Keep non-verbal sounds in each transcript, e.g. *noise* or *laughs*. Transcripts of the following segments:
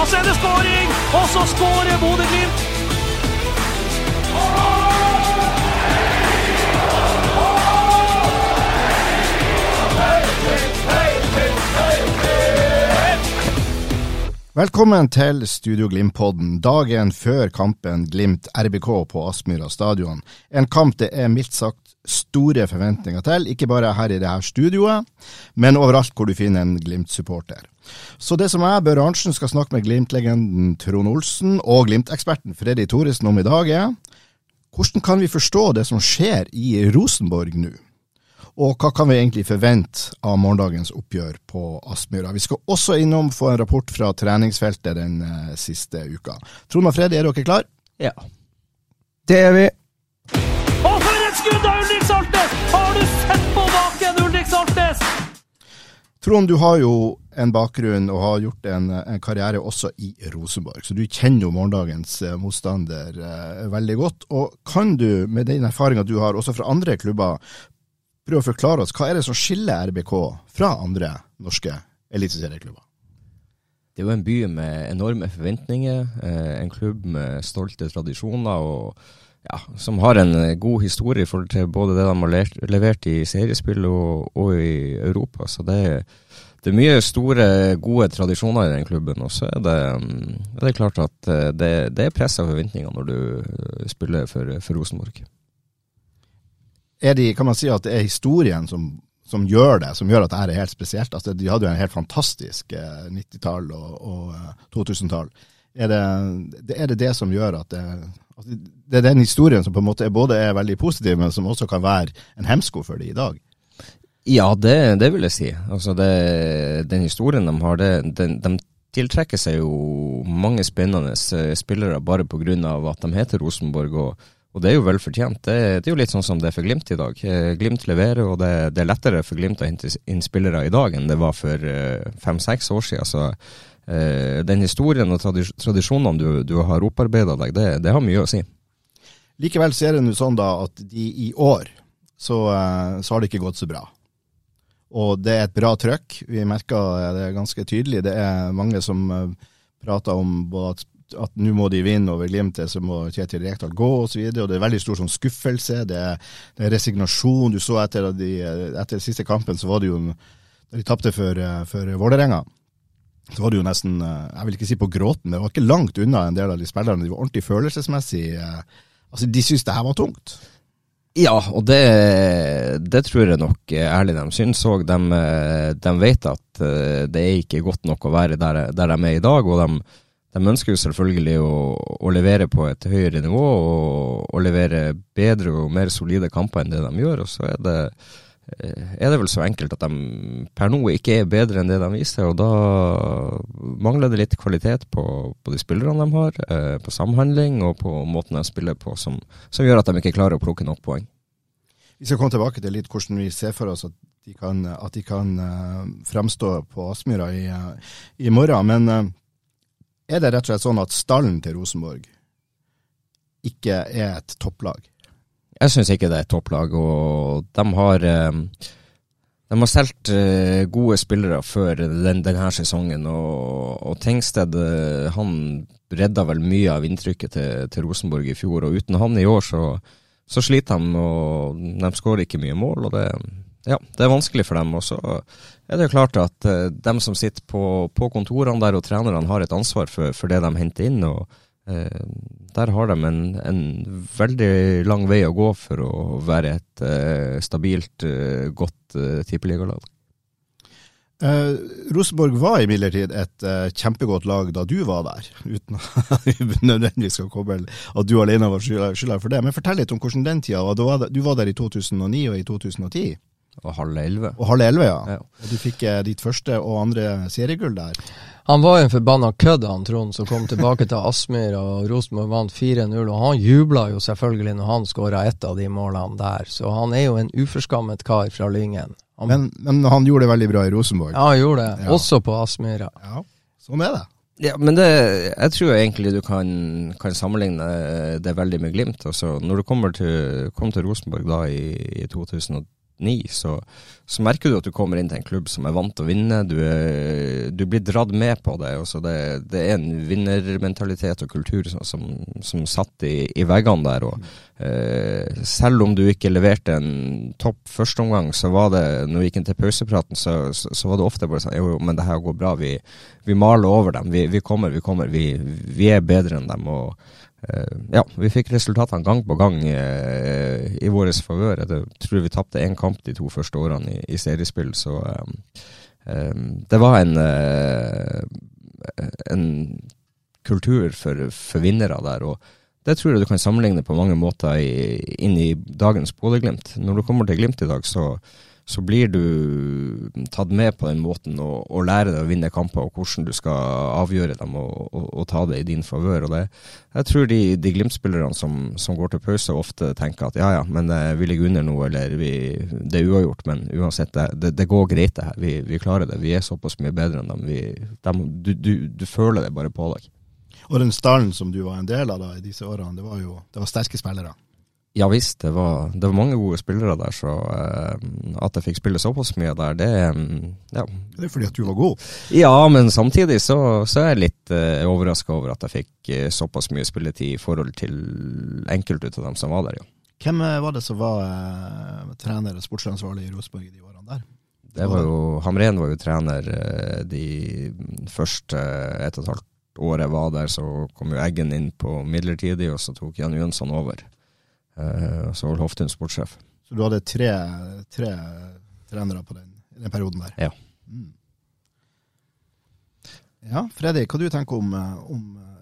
Og så er det skåring, og så skårer Bodø-Glimt. Velkommen til Studio Glimt-podden, dagen før kampen Glimt-RBK på Aspmyra stadion. En kamp det er mildt sagt store forventninger til, ikke bare her i det her studioet, men overalt hvor du finner en Glimt-supporter. Så det som jeg, Børre Arntzen, skal snakke med Glimt-legenden Trond Olsen og Glimt-eksperten Freddy Thoresen om i dag, er hvordan kan vi forstå det som skjer i Rosenborg nå? Og hva kan vi egentlig forvente av morgendagens oppgjør på Aspmyra? Vi skal også innom få en rapport fra treningsfeltet den eh, siste uka. Trond og Freddy, er dere klar? Ja. Det er vi. Og for et skudd av Ulrik Saltnes! Har du sett på baken, Ulrik Saltnes? Trond, du har jo en bakgrunn og har gjort en, en karriere også i Rosenborg, så du kjenner jo morgendagens eh, motstander eh, veldig godt. Og kan du, med den erfaringa du har også fra andre klubber, prøve å forklare oss hva er det som skiller RBK fra andre norske eliteserieklubber? Det er jo en by med enorme forventninger. Eh, en klubb med stolte tradisjoner og ja, som har en eh, god historie i forhold til både det de har levert i seriespill og, og i Europa. Så det, er- det er mye store, gode tradisjoner i den klubben. Og så er det, mm, er det klart at eh, det, det er press av forventninger når du eh, spiller for, for Rosenborg. de, kan man si at det er historien som, som gjør det, som gjør at dette er helt spesielt? Altså, de hadde jo en helt fantastisk eh, 90-tall og, og eh, 2000-tall. Er det, er det det som gjør at det, altså, det er den historien som på en måte både er veldig positiv, men som også kan være en hemsko for de i dag? Ja, det, det vil jeg si. Altså det, den historien de har, det, de, de tiltrekker seg jo mange spennende eh, spillere bare pga. at de heter Rosenborg. og og det er jo vel fortjent. Det, det er jo litt sånn som det er for Glimt i dag. Eh, Glimt leverer, og det, er lettere for Glimt å hente inn spillere i dag enn det var for eh, fem-seks år siden. Så den historien og tradis tradisjonene du, du har opparbeida deg, det, har mye å si. Likevel så er det nå sånn da at de i år så, så har det ikke gått så bra. Og det er et bra trøkk. Vi merker det ganske tydelig. Det er mange som eh, prater om at, at nå må de vinne over Glimt, så må Kjetil Rekdal gå osv. Det er veldig stor sånn skuffelse. Det er, det er resignasjon. Du så etter, de, etter siste kampen, så var det jo Da de tapte for, eh, for Vålerenga, så var det jo nesten eh, Jeg vil ikke si på gråten, men det var ikke langt unna en del av de spillerne. De var ordentlig følelsesmessig eh, Altså, de syntes det her var tungt. Ja, og det, det tror jeg nok eh, ærlig de syns òg. De, eh, de vet at eh, det er ikke godt nok å være der, der de er i dag. Og de, de ønsker jo selvfølgelig å, å levere på et høyere nivå og, og levere bedre og mer solide kamper enn det de gjør. Og så er det, er det vel så enkelt at de per nå ikke er bedre enn det de viser. Og da mangler det litt kvalitet på, på de spillerne de har, eh, på samhandling og på måten de spiller på, som, som gjør at de ikke klarer å plukke nok poeng. Vi skal komme tilbake til litt hvordan vi ser for oss at de kan, at de kan eh, fremstå på Aspmyra i, eh, i morgen. Men eh, er det rett og slett sånn at stallen til Rosenborg ikke er et topplag? Jeg syns ikke det er et topplag, og de har eh, De har solgt eh, gode spillere før den, denne sesongen, og, og Tengsted eh, han redda vel mye av inntrykket til, til Rosenborg i fjor, og uten han i år så, så sliter de, og de skårer ikke mye mål. og det, ja, det er vanskelig for dem. Og så er det jo klart at de som sitter på, på kontorene der og trenerne har et ansvar for, for det de henter inn. og Der har de en, en veldig lang vei å gå for å være et eh, stabilt, eh, godt uh, tippeligalag. Uh, Rosenborg var imidlertid et uh, kjempegodt lag da du var der, uten at *laughs* vi nødvendigvis skal koble at du alene var skylda for det. Men fortell litt om hvordan den tida var. Du var der, du var der i 2009 og i 2010. Og halv elleve. Og halv elleve, ja. Ja. Og du fikk uh, ditt første og andre seriegull der. Han var jo en forbanna kødd, han Trond, som kom tilbake til Aspmyr, og Rosenborg vant 4-0. Og han jubla jo selvfølgelig når han skåra ett av de målene der, så han er jo en uforskammet kar fra Lyngen. Han, Men, men han gjorde det veldig bra i Rosenborg. ja, han gjorde det. Ja. Også på Aspmyra. Ja, sånn er det. Ja, men det, jeg tror egentlig du kan, kan sammenligne det veldig med Glimt. Altså, når du kommer til, kom til Rosenborg da i, i 2009, så, så merker du at du kommer inn til en klubb som er vant til å vinne. Du, er, du blir dratt med på det. Det. Det er en vinnermentalitet og kultur som, som, som satt i, i veggene der. Og, eh, selv om du ikke leverte en topp førsteomgang, så var det, når vi gikk inn til pausepraten, så, så, så var det ofte bare sånn Jo, men det her går bra. Vi, vi maler over dem. Vi, vi kommer, vi kommer. Vi, vi er bedre enn dem. og ja, vi fikk resultatene gang på gang eh, i vår favør. Jeg tror vi tapte én kamp de to første årene i, i seriespill, så eh, eh, det var en, eh, en kultur for, for vinnere der. og det tror jeg du kan sammenligne på mange måter i, inn i dagens Bodø-Glimt. Når du kommer til Glimt i dag, så, så blir du tatt med på den måten og, og lærer deg å vinne kamper, og hvordan du skal avgjøre dem og, og, og ta det i din favør. Jeg tror de, de Glimt-spillerne som, som går til pause, ofte tenker at ja ja, men eh, vi ligger under nå, eller vi, det er uavgjort, men uansett, det, det, det går greit det her. Vi, vi klarer det. Vi er såpass mye bedre enn dem. Vi, dem du, du, du føler det bare på deg. Og den stallen som du var en del av da i disse årene, det var jo det var sterke spillere. Ja visst, det var, det var mange gode spillere der, så eh, at jeg fikk spille såpass mye der, det mm, ja. Det er fordi at du var god. ja, men samtidig så, så er jeg litt eh, overraska over at jeg fikk eh, såpass mye spilletid i forhold til enkelte av dem som var der, ja. Hvem eh, var det som var eh, trener og sportsansvarlig i Rosenborg i de årene der? Det var jo, Hamren var jo trener eh, de første ett og et halvt året jeg var der, så kom jo Eggen inn på midlertidig, og så tok Jan Jønsson over. Eh, og så var Hoftun sportssjef. Så du hadde tre, tre trenere på den, den perioden der? Ja. Mm. Ja, Freddy, hva du tenker om, eh, om eh,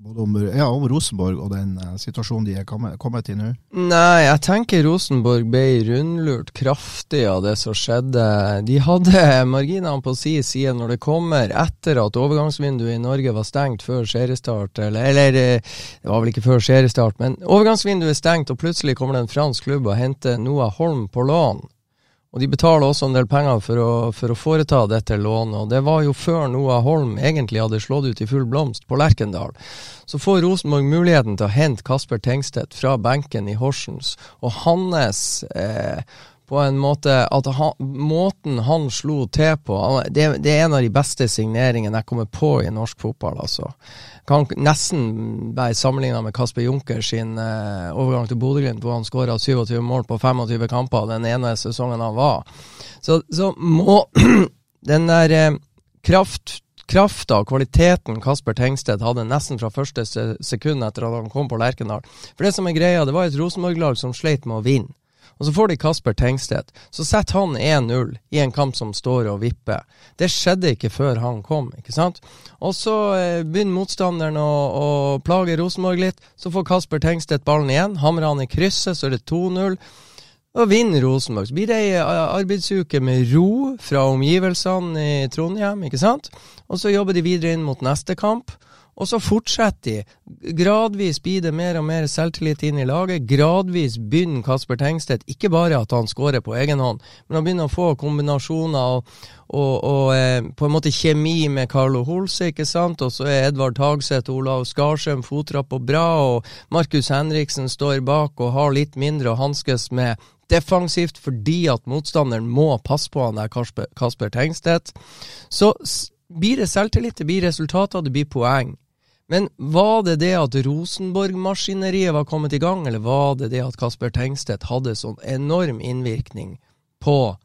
både om, ja, om Rosenborg og den eh, situasjonen de er kommet, kommet i nå? Nei, jeg tenker Rosenborg ble rundlurt kraftig av det som skjedde. De hadde *laughs* marginene på si side når det kommer etter at overgangsvinduet i Norge var stengt før seriestart. Eller, eller eh, det var vel ikke før seriestart, men overgangsvinduet er stengt, og plutselig kommer det en fransk klubb og henter Noah Holm på lån. Og de betaler også en del penger for å, for å foreta dette lånet, og det var jo før Noah Holm egentlig hadde slått ut i full blomst på Lerkendal. Så får Rosenborg muligheten til å hente Kasper Tengstedt fra benken i Horsens, og hans eh, på en måte at han, Måten han slo til på det, det er en av de beste signeringene jeg kommer på i norsk fotball, altså. Kan nesten være sammenligna med Kasper Junker sin eh, overgang til Bodø-Glimt, hvor han skåra 27 mål på 25 kamper den ene sesongen han var. Så, så må *clears throat* den der eh, kraft krafta og kvaliteten Kasper Tengstedt hadde nesten fra første sekund etter at han kom på Lerkendal. For det som er greia, det var et Rosenborg-lag som sleit med å vinne. Og så får de Kasper Tengstedt. Så setter han 1-0 i en kamp som står og vipper. Det skjedde ikke før han kom, ikke sant? Og så eh, begynner motstanderen å, å plage Rosenborg litt. Så får Kasper Tengstedt ballen igjen. Hamrer han i krysset, så er det 2-0. Og vinner Rosenborg. Så blir det ei eh, arbeidsuke med ro fra omgivelsene i Trondheim, ikke sant? Og så jobber de videre inn mot neste kamp. Og så fortsetter de. Gradvis blir det mer og mer selvtillit inn i laget. Gradvis begynner Kasper Tengstedt ikke bare at han skårer på egen hånd, men han begynner å få kombinasjoner og, og, og eh, på en måte kjemi med Carlo Holse, ikke sant. Og så er Edvard Tagseth og Olav Skarsheim fotrapp og bra, og Markus Henriksen står bak og har litt mindre å hanskes med defensivt fordi at motstanderen må passe på han der Kasper, Kasper Tengstedt. Så blir det selvtillit, det blir resultater, det blir poeng. Men var det det at Rosenborg-maskineriet var kommet i gang, eller var det det at Kasper Tengstedt hadde sånn enorm innvirkning på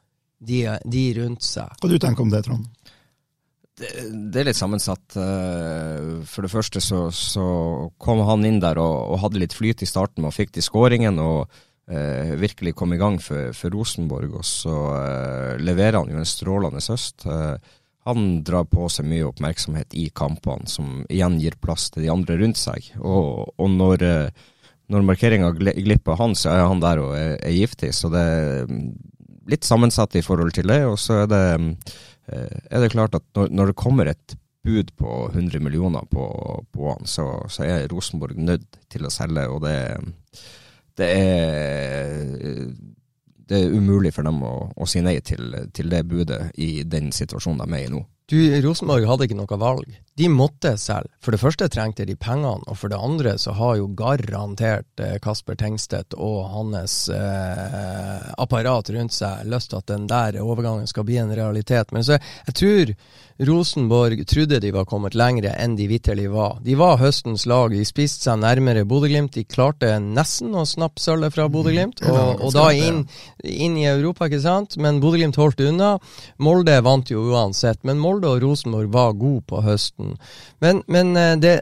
de, de rundt seg? Hva du tenker om det, Trond? Det, det er litt sammensatt. Eh, For det første så, så kom han inn der og, og hadde litt flyt i starten og fikk de skåringene. og eh, virkelig kom i gang for, for Rosenborg, og så eh, leverer han jo en strålende høst. Eh, han drar på seg mye oppmerksomhet i kampene, som igjen gir plass til de andre rundt seg. Og, og når, eh, når markeringa glipper han, så er han der og er, er giftig. Så det er litt sammensatt i forhold til det. Og så er det, eh, er det klart at når, når det kommer et bud på 100 millioner på, på han, så, så, er Rosenborg nødt til å selge. Og det, det er det er umulig for dem å, å si nei til, til, det budet i den situasjonen de er i nå. Du, Rosenborg hadde ikke noe valg. De måtte selge. For det første trengte de pengene, og for det andre så har jo garantert eh, Kasper Tengstedt og hans eh, apparat rundt seg lyst til at den der overgangen skal bli en realitet. Men så jeg tror Rosenborg trodde de var kommet lengre enn de vitterlig var. De var høstens lag, de spiste seg nærmere Bodø-Glimt. De klarte nesten å snappe sølvet fra Bodø-Glimt, mm. og, og, da inn, inn, i Europa, ikke sant. Men Bodø-Glimt holdt unna. Molde vant jo uansett, men Molde og Rosenborg var gode på høsten. Men, men eh, det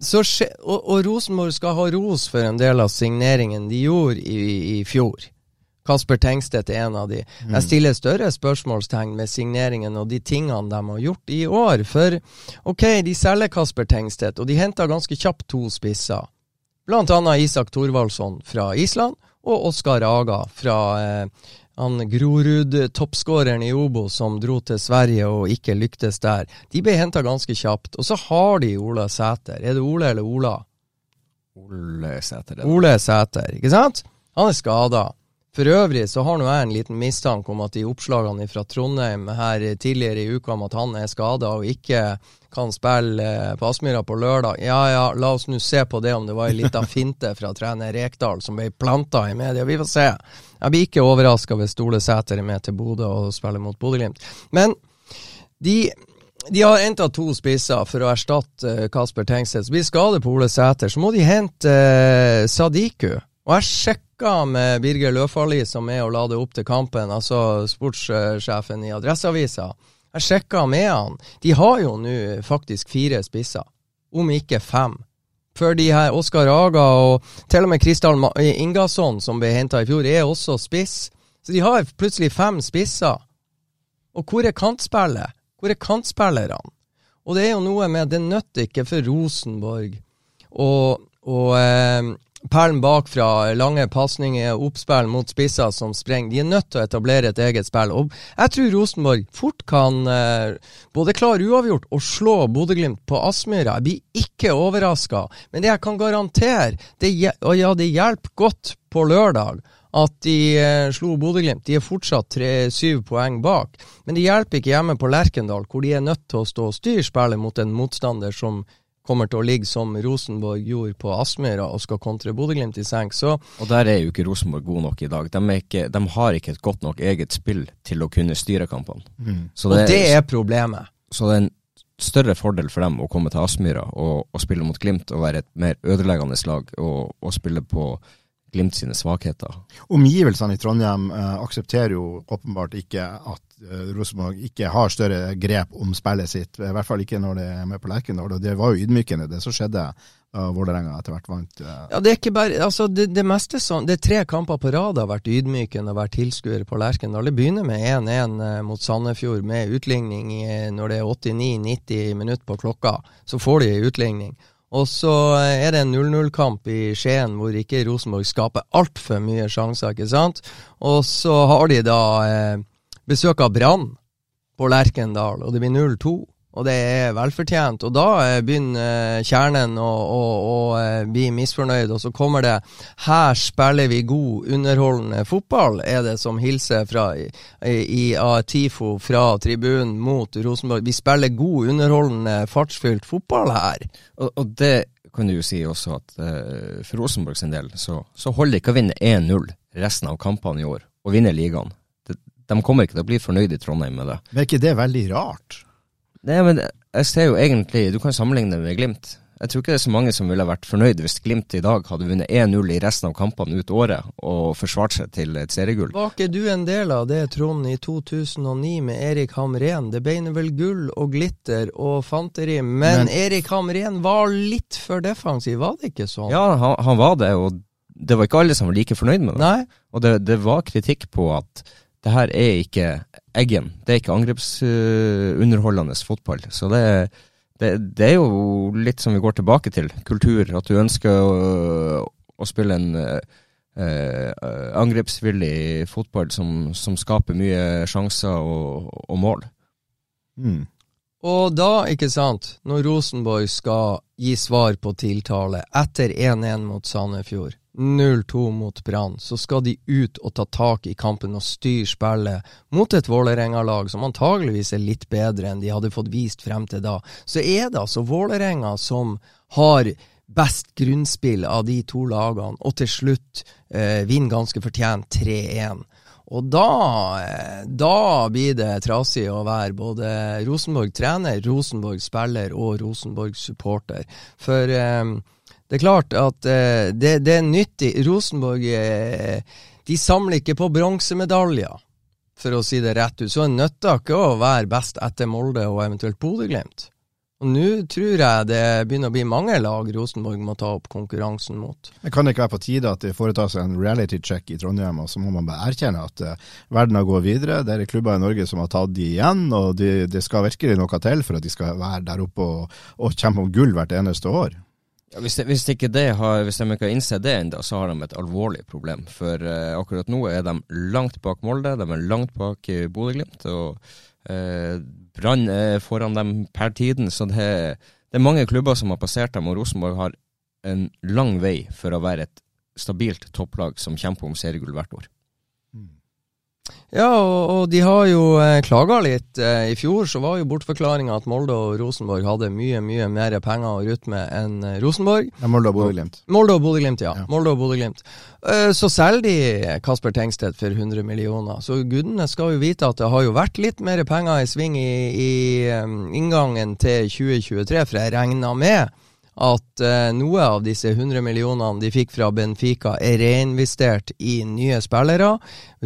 skje, og, og, Rosenborg skal ha ros for en del av signeringen de gjorde i, i fjor. Kasper Tengstedt er en av de. Mm. Jeg stiller større spørsmålstegn med signeringen og de tingene de har gjort i år. For ok, de selger Kasper Tengstedt, og de henter ganske kjapt to spisser. Blant annet Isak Thorvaldsson fra Island, og Oskar Aga fra eh, han Grorud, toppskåreren i Obo, som dro til Sverige og ikke lyktes der. De ble henta ganske kjapt. Og så har de Ola Sæter. Er det Ole eller Ola? Ole Sæter. Ole Sæter, ikke sant? Han er skada. For øvrig så har nå jeg en liten mistanke om at de oppslagene fra Trondheim her tidligere i uka om at han er skada og ikke kan spille eh, på Aspmyra på lørdag, ja ja, la oss nå se på det om det var ei lita *laughs* finte fra trener Rekdal som ble planta i media. Vi får se. Jeg blir ikke overraska hvis Stole Sæter er med til Bodø og spiller mot Bodø-Glimt. Men de de har henta to spisser for å erstatte eh, Kasper Tengstedt. Så blir skade på Ole Sæter, så må de hente uh, Sadiku. Og jeg sjekka med Birger Løfali, som er og la det opp til kampen, altså sportssjefen i Adresseavisa. Jeg sjekka med han. De har jo nå faktisk fire spisser, om ikke fem. For de her Oskar Aga og til og med Kristal Ingasson, som ble henta i fjor, er også spiss. Så de har plutselig fem spisser. Og hvor er kantspillet? Hvor er kantspillerne? Og det er jo noe med Det nytter ikke for Rosenborg å eh, perlen bakfra, lange pasninger, oppspill mot spisser som sprenger. De er nødt til å etablere et eget spill. Og jeg tror Rosenborg fort kan eh, både klare uavgjort og slå Bodø-Glimt på Aspmyra. Jeg blir ikke overraska, men det jeg kan garantere, det, og ja, det hjelper godt på lørdag at de eh, slo Bodø-Glimt. De er fortsatt tre, syv poeng bak. Men det hjelper ikke hjemme på Lerkendal, hvor de er nødt til å stå og styre spillet mot en motstander som kommer til å ligge som Rosenborg gjorde på Aspmyra og skal kontre Bodø-Glimt i senk. Så og der er jo ikke Rosenborg god nok i dag. De, ikke, de har ikke et godt nok eget spill til å kunne styre kampene. Mm. Det, og det er problemet. Så det er en større fordel for dem å komme til Aspmyra og, og, spille mot Glimt og være et mer ødeleggende lag og, og spille på Glimt sine svakheter. Omgivelsene i Trondheim eh, aksepterer jo åpenbart ikke at eh, Rosenborg ikke har større grep om spillet sitt. I hvert fall ikke når det er med på Lerkendal. Og det var jo ydmykende, det som skjedde da Vålerenga etter hvert vant. Eh. Ja, det er ikke bare, altså det, det meste sånn, det er tre kamper på rad har vært ydmykende å være tilskuer på Lerkendal. Det begynner med 1-1 eh, mot Sandefjord med utligning i, når det er 89-90 minutter på klokka. Så får de utligning. Og så er det en 0-0-kamp i Skien hvor ikke Rosenborg skaper altfor mye sjanser, ikke sant. Og så har de da eh, besøk av Brann på Lerkendal, og det blir 0-2 og det er velfortjent. Og da eh, begynner eh, kjernen å, å, å, eh, bli misfornøyd, og så kommer det 'Her spiller vi god, underholdende fotball', er det som hilser fra i, i, i TIFO fra tribunen mot Rosenborg. Vi spiller god, underholdende, fartsfylt fotball her. Og, og det kan du jo si også at uh, for Rosenborg sin del så, så holder det ikke å vinne 1-0 resten av kampene i år, og vinne ligaen. De, de kommer ikke til å bli fornøyd i Trondheim med det. Men er ikke det veldig rart? Nei, men jeg ser jo egentlig Du kan sammenligne det med Glimt. Jeg tror ikke det er så mange som ville vært fornøyd hvis Glimt i dag hadde vunnet 1-0 i resten av kampene ut året og forsvart seg til et seriegull. Var ikke du en del av det, Trond, i 2009 med Erik Hamren? Det ble vel gull og glitter og fanteri, men, men Erik Hamren var litt for defensiv, var det ikke sånn? Ja, han, han var det, og det var ikke alle som var like fornøyd med det. Nei. Og det, det var kritikk på at det her er ikke Eggen. Det er ikke angrepsunderholdende fotball. Så det, det, det, er jo litt som vi går tilbake til. Kultur. At du ønsker å, å spille en uh, angrepsvillig fotball som, som, skaper mye sjanser og, og mål. Mm. Og da, ikke sant, når Rosenborg skal gi svar på tiltale etter 1-1 mot Sandefjord, 0-2 mot Brann, så skal de ut og ta tak i kampen og styre spillet mot et Vålerenga-lag som antageligvis er litt bedre enn de hadde fått vist frem til da. Så er det altså Vålerenga som har best grunnspill av de to lagene, og til slutt eh, vinner ganske fortjent 3-1. Og da, eh, da blir det trasig å være både Rosenborg trener, Rosenborg spiller og Rosenborg supporter. For eh, det er klart at eh, det, det, er nyttig. Rosenborg eh, de samler ikke på bronsemedaljer, for å si det rett ut. Så det nytter ikke å være best etter Molde og eventuelt Bodø-Glimt. Og Nå tror jeg det begynner å bli mange lag Rosenborg må ta opp konkurransen mot. Det Kan ikke være på tide at det foretas en reality check i Trondheim, og så må man bare erkjenne at uh, verden har gått videre? Det er klubber i Norge som har tatt de igjen, og det de skal virkelig noe til for at de skal være der oppe og, og kjempe om gull hvert eneste år. Ja, hvis, de, hvis, ikke det har, hvis de ikke har innsett det ennå, så har de et alvorlig problem. For uh, akkurat nå er de langt bak Molde, de er langt bak Bodø-Glimt. og uh, Brann er foran dem per tiden, så det, det, er mange klubber som har passert dem, og Rosenborg har en lang vei for å være et stabilt topplag som kjemper om seriegull hvert år. Ja, og, og, de har jo eh, klaga litt. Eh, I fjor så var jo bortforklaringa at Molde og Rosenborg hadde mye mye mer penger å rutte med enn eh, Rosenborg. Ja, Molde og Bodø-Glimt. Molde og Bodø-Glimt, ja. ja. Molde og Bodø-Glimt. Eh, så selger de Kasper Tengstedt for 100 millioner. Så gudene skal jo vite at det har jo vært litt mer penger i sving i, i um, inngangen til 2023, for jeg regna med at eh, noe av disse 100 millionene de fikk fra Benfica, er reinvestert i nye spillere.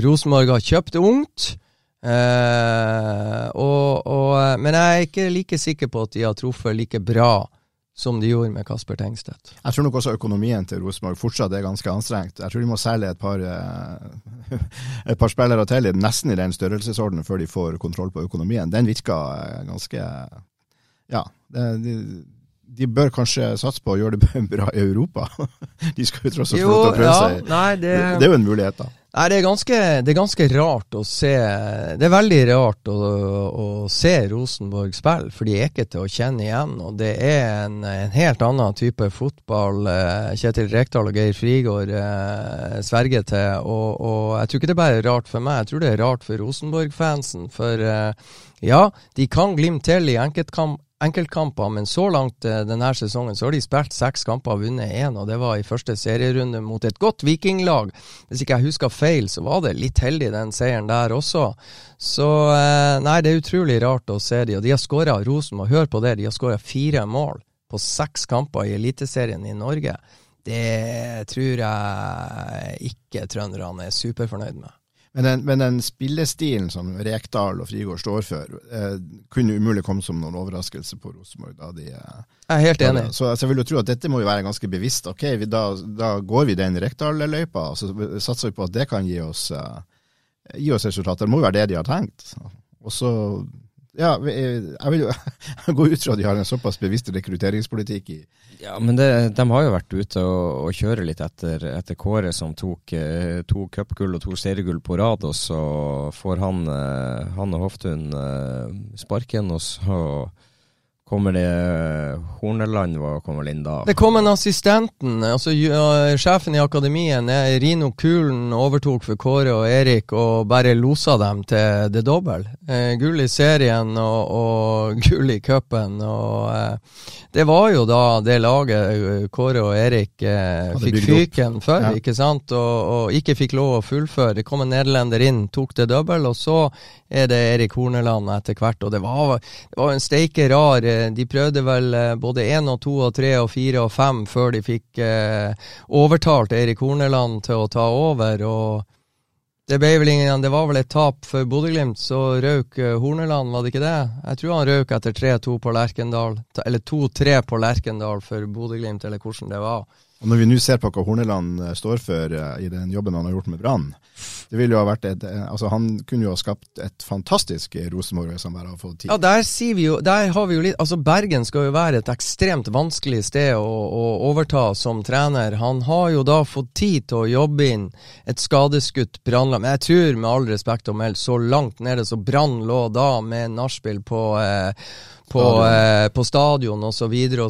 Rosenborg har kjøpt ungt. Eh, og, og, eh, men jeg er ikke like sikker på at de har truffet like bra som de gjorde med Kasper Tengstedt. Jeg tror nok også økonomien til Rosenborg fortsatt er ganske anstrengt. Jeg tror de må selge et par, eh, *laughs* et par spillere til, nesten i den størrelsesordenen, før de får kontroll på økonomien. Den virker eh, ganske Ja. Det, de, de bør kanskje satse på å gjøre det *laughs* bra i Europa. *laughs* De skal jo tross alt få lov til å prøve ja, seg. Nei, det, det, er jo en mulighet, da. Nei, det er, ganske, det er ganske rart å se Det er veldig rart å, å se Rosenborg spille, for de er ikke til å kjenne igjen. Og det er en, en helt annen type fotball eh, Kjetil Rekdal og Geir Frigård eh, sverger til. Og, og, jeg tror ikke det er bare rart for meg, jeg tror det er rart for Rosenborg-fansen. For eh, ja, de kan glimte til i enkeltkamp enkeltkamper, men så langt uh, denne sesongen så har de spilt seks kamper og vunnet én, og det var i første serierunde mot et godt vikinglag. Hvis ikke jeg husker feil, så var det litt heldig den seieren der også. Så uh, nei, det er utrolig rart å se de, og de har skåra og hør på det, de har skåra fire mål på seks kamper i Eliteserien i Norge. Det tror jeg ikke trønderne er superfornøyd med. Men den, men den, spillestilen som Rekdal og Frigård står for, eh, kunne umulig komme som noen overraskelse på Rosenborg. Da de, eh, jeg er helt enig. Så altså, jeg vil jo tro at dette må jo være ganske bevisst. Ok, vi, da, da, går vi den Rekdal-løypa, og så satser vi på at det kan gi oss, eh, gi oss resultater. Det må jo være det de har tenkt. Og så ja, jeg vil jo *laughs* gå ut fra at de har en såpass bevisst rekrutteringspolitikk i Ja, men det, de har jo vært ute og, og kjøre litt etter, etter Kåre, som tok eh, to cupgull og to seriegull på rad, og så får han, eh, han og Hoftun eh, sparken, og så Kommer det Horneland var kommer inn da? Det kom en assistenten, altså ja, sjefen i akademien, eh, Rino Kulen, overtok for Kåre og Erik og bare losa dem til det dobbel. Eh, gull i serien og, og *laughs* gull i cupen. Uh, det var jo da det laget Kåre og Erik fikk fyken for, ja. ikke sant? Og, og, ikke fikk lov å fullføre. Det kom en nederlender inn, tok det dobbel, og så er det Erik Horneland etter hvert. Og det var, det var en steike rar eh, De prøvde vel eh, både én og to og tre og fire og fem før de fikk eh, overtalt Erik Horneland til å ta over. og det, vel ingen, det var vel et tap for Bodø-Glimt, så røk eh, Horneland, var det ikke det? Jeg tror han røk etter 3-2 på Lerkendal, eller 2-3 på Lerkendal for Bodø-Glimt, eller hvordan det var. Og når vi nå ser på hva Horneland eh, står for eh, i den jobben han har gjort med Brann, det ville jo ha vært et, eh, altså Han kunne jo ha skapt et fantastisk Rosenborg han bare hadde fått tid. Ja, der sier vi jo Der har vi jo litt Altså, Bergen skal jo være et ekstremt vanskelig sted å, å overta som trener. Han har jo da fått tid til å jobbe inn et skadeskutt Brannlag. Men jeg tror, med all respekt å melde, så langt nede så Brann lå da med nachspiel på eh, på eh, på stadion så videre,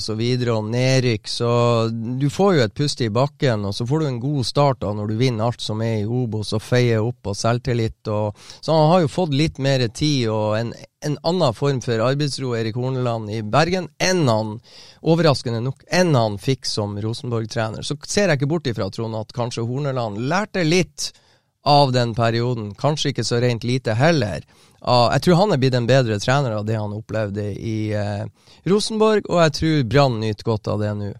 og nedrykk. Så du får jo et pust i bakken, og så får du en god start da når du vinner alt som er i Obos og feier opp og selvtillit. Og, så han har jo fått litt mer tid og en, en annen form for arbeidsro, Erik Horneland, i Bergen, enn han, overraskende nok, enn han fikk som Rosenborg-trener. Så ser jeg ikke bort ifra, Trond, at kanskje Horneland lærte litt av den perioden. Kanskje ikke så rent lite heller. Uh, jeg tror han er blitt en bedre trener av det han opplevde i eh, Rosenborg, og jeg tror Brann nyter godt av det nå.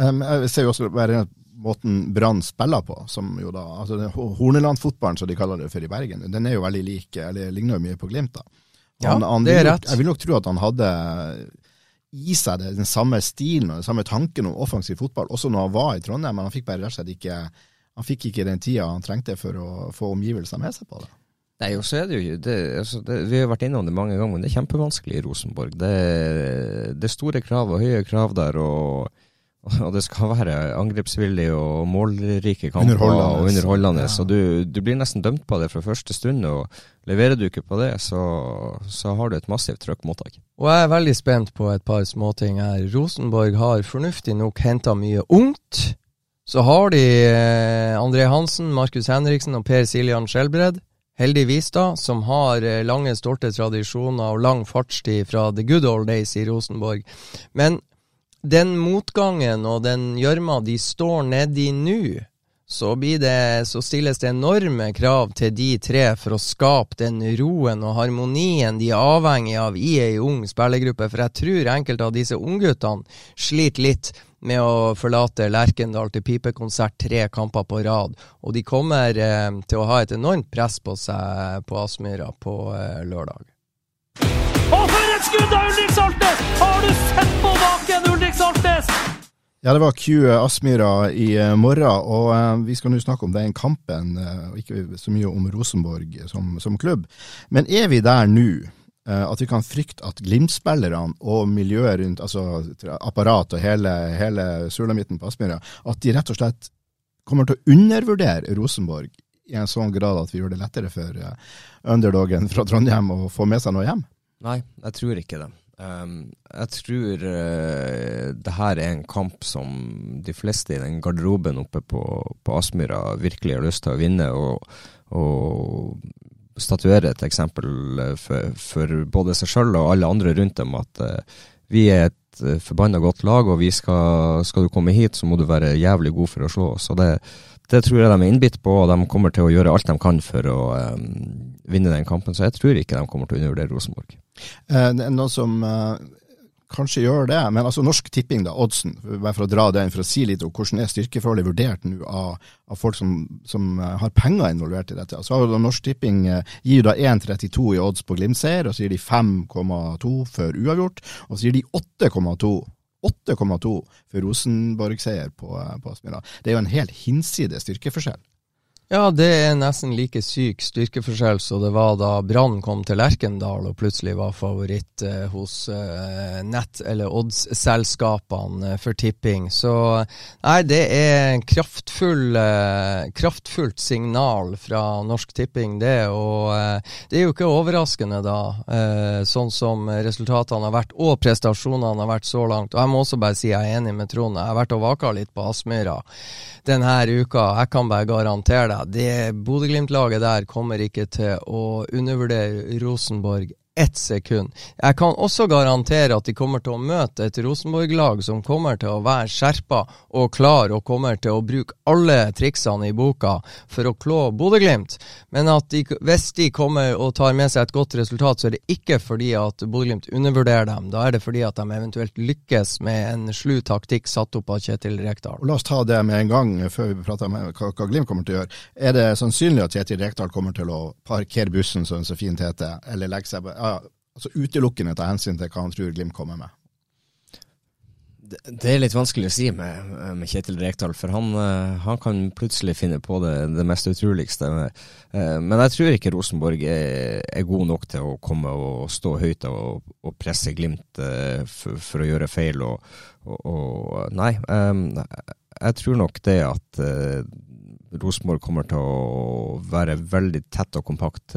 Um, jeg ser jo også bare måten Brann spiller på, som jo da altså Horneland-fotballen, som de kaller det for i Bergen, den er jo veldig lik, eller ligner jo mye på Glimt. da. Han, ja, han det er rett. Jeg vil nok tro at han hadde i seg det, den samme stilen og den samme tanken om offensiv fotball, også når han var i Trondheim, men han fikk bare rett og slett ikke han fikk ikke den tida han trengte for å få omgivelser med seg på det. Nei, og så er det jo det, altså det, Vi har vært innom det mange ganger, men det er kjempevanskelig i Rosenborg. Det, det er store krav og høye krav der, og, og det skal være angrepsvillig og målrike kamper underholdende. og underholdende. Ja. Så du, du, blir nesten dømt på det fra første stund, og leverer du ikke på det, så, så har du et massivt trøkk mot deg. Og jeg er veldig spent på et par småting her. Rosenborg har fornuftig nok henta mye ungt så har de eh, André Hansen, Markus Henriksen og Per Siljan Skjelbred. Heldigvis, da, som har eh, lange, stolte tradisjoner og lang fartstid fra the good old days i Rosenborg. Men den motgangen og den gjørma de står nedi nå, så, så, stilles det enorme krav til de tre for å skape den roen og harmonien de er avhengig av i ei ung spillergruppe. For jeg tror enkelte av disse ungguttene sliter litt med å forlate Lerkendal til pipekonsert tre kamper på rad. Og de kommer eh, til å ha et enormt press på seg på Aspmyra på eh, lørdag. Og for et skudd av Ulrik Saltnes! Har du sett på baken, Ulrik Saltnes? Ja, det var Q Aspmyra i uh, morgen, og uh, vi skal nå snakke om den kampen, og ikke så mye om Rosenborg som, som klubb. Men er vi der nå Eh, at vi kan frykte at Glimt-spillerne og miljøet rundt, altså apparat og hele, hele sulamitten på Aspmyra, at de rett og slett kommer til å undervurdere Rosenborg i en sånn grad at vi gjør det lettere for uh, underdogen fra Trondheim å få med seg noe hjem? Nei, jeg tror ikke det. Um, jeg tror uh, det her er en kamp som de fleste i den garderoben oppe på, på Aspmyra virkelig har lyst til å vinne. og, og statuere et eksempel eh, for, for både seg sjøl og alle andre rundt dem at uh, vi er et uh, forbanna godt lag, og skal, skal, du komme hit, så må du være jævlig god for å slå oss. Og det, det tror jeg de er innbitt på, og de kommer til å gjøre alt de kan for å um, vinne den kampen. Så jeg tror ikke de kommer til å undervurdere Rosenborg. Eh, noe som uh kanskje gjør det. Men altså Norsk Tipping, da, oddsen, bare for å dra den, for å si litt om hvordan er styrkeforholdet vurdert nå av, av, folk som, som, eh, har penger involvert i dette. Så har da Norsk Tipping eh, gir da 1,32 i odds på Glimt-seier, og så gir de 5,2 for uavgjort, og så gir de 8,2 8,2 for Rosenborg-seier på, eh, på Aspmyra. Det er jo en helt hinsides styrkeforskjell. Ja, det er nesten like syk styrkeforskjell som det var da Brann kom til Lerkendal og plutselig var favoritt eh, hos eh, nett- eller odds-selskapene eh, for tipping. Så nei, det er kraftfull, eh, kraftfullt signal fra Norsk Tipping, det. Og det er jo ikke overraskende, da, sånn som resultatene har vært og prestasjonene har vært så langt. Og jeg må også bare si jeg er enig med Trond. Jeg har vært og vaka litt på Aspmyra denne uka. Jeg kan bare garantere deg, det Bodø-Glimt-laget der kommer ikke til å undervurdere Rosenborg ett sekund. Jeg kan også garantere at de kommer til å møte et Rosenborg-lag som kommer til å være skjerpa og klar og kommer til å bruke alle triksene i boka for å klå Bodø-Glimt. Men at de, hvis de kommer og tar med seg et godt resultat, så er det ikke fordi at Bodø-Glimt undervurderer dem. Da er det fordi at de eventuelt lykkes med en slu taktikk satt opp av Kjetil Rekdal. La oss ta det med en gang, før vi prater om hva, Glimt kommer til å gjøre. Er det sannsynlig at Kjetil Rekdal kommer til å parkere bussen, som det så fint heter, eller legge seg på altså utelukkende ta hensyn til hva han tror Glimt kommer med? Det, er litt vanskelig å si med, med Kjetil Rekdal, for han, eh, han, kan plutselig finne på det, det mest utroligste. Eh, men jeg tror ikke Rosenborg er, er god nok til å komme og stå høyt og, og presse Glimt eh, for, for, å gjøre feil. Og, og, og nei, jeg tror nok det at Rosenborg kommer til å være veldig tett og kompakt